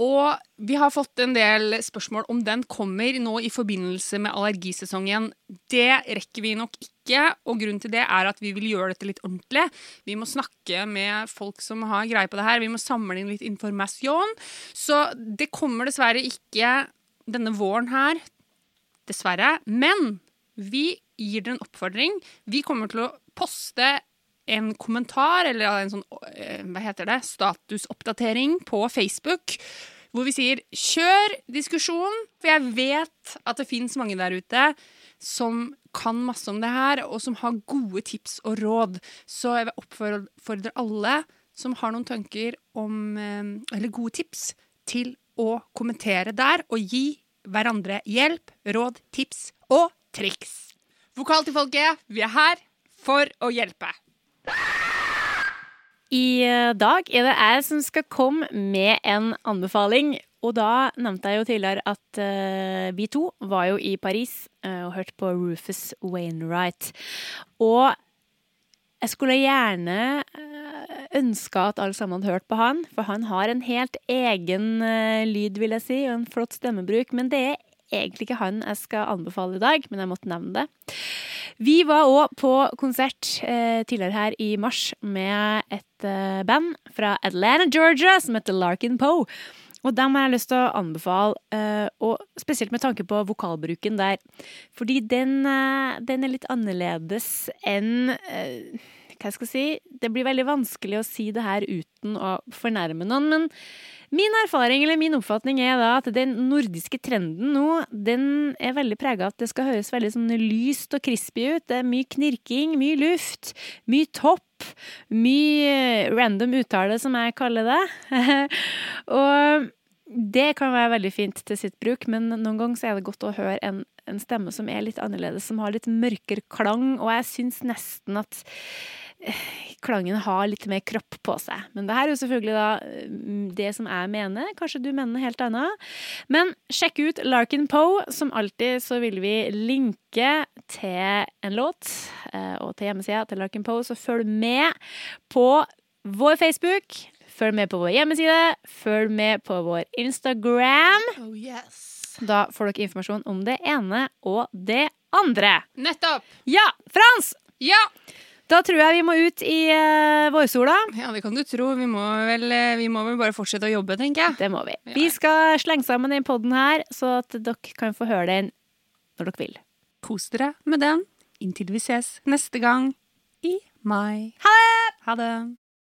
Og vi har fått en del spørsmål om den kommer nå i forbindelse med allergisesongen. Det rekker vi nok ikke, og grunnen til det er at vi vil gjøre dette litt ordentlig. Vi må snakke med folk som har greie på det her. Vi må samle inn litt informasjon. Så det kommer dessverre ikke denne våren her. Dessverre. Men vi gir dere en oppfordring. Vi kommer til å poste en kommentar, eller en sånn, eh, hva heter det, statusoppdatering på Facebook, hvor vi sier 'kjør diskusjon', for jeg vet at det fins mange der ute som kan masse om det her, og som har gode tips og råd. Så jeg vil oppfordre alle som har noen tanker om, eh, eller gode tips, til å kommentere der og gi hverandre hjelp, råd, tips og triks. Vokal til folket, vi er her for å hjelpe. I eh, dag er det jeg som skal komme med en anbefaling. Og da nevnte jeg jo tidligere at uh, vi to var jo i Paris uh, og hørte på Rufus Wainwright. Og jeg skulle gjerne eh, ønska at alle sammen hadde hørt på han, for han har en helt egen uh, lyd, vil jeg si, og en flott stemmebruk. Men det er egentlig ikke han jeg skal anbefale i dag, men jeg måtte nevne det. Vi var òg på konsert eh, tidligere her i mars med et eh, band fra Atlanta, Georgia, som heter Larkin Poe. Og dem har jeg lyst til å anbefale, eh, og spesielt med tanke på vokalbruken der. Fordi den, eh, den er litt annerledes enn eh, Hva skal jeg si? Det blir veldig vanskelig å si det her uten å fornærme noen, men Min erfaring eller min oppfatning er da at den nordiske trenden nå, den er veldig prega av at det skal høres veldig sånn lyst og crispy ut. Det er mye knirking, mye luft, mye topp, mye random uttale, som jeg kaller det. <laughs> og det kan være veldig fint til sitt bruk, men noen ganger så er det godt å høre en, en stemme som er litt annerledes, som har litt mørkere klang, og jeg syns nesten at klangen har litt mer kropp på seg. Men det her er jo selvfølgelig da mm, det som jeg mener. Kanskje du mener noe helt annet. Men sjekk ut Larkin Poe. Som alltid så vil vi linke til en låt eh, og til hjemmesida til Larkin Poe, så følg med på vår Facebook. Følg med på vår hjemmeside. Følg med på vår Instagram. Oh yes. Da får dere informasjon om det ene og det andre. Nettopp! Ja, Frans! Ja! Da tror jeg vi må ut i uh, vårsola. Ja, det kan du tro. Vi må, vel, eh, vi må vel bare fortsette å jobbe, tenker jeg. Det må vi. Ja. Vi skal slenge sammen den podden her, så at dere kan få høre den når dere vil. Kos dere med den inntil vi ses neste gang i mai. Ha det! Ha det!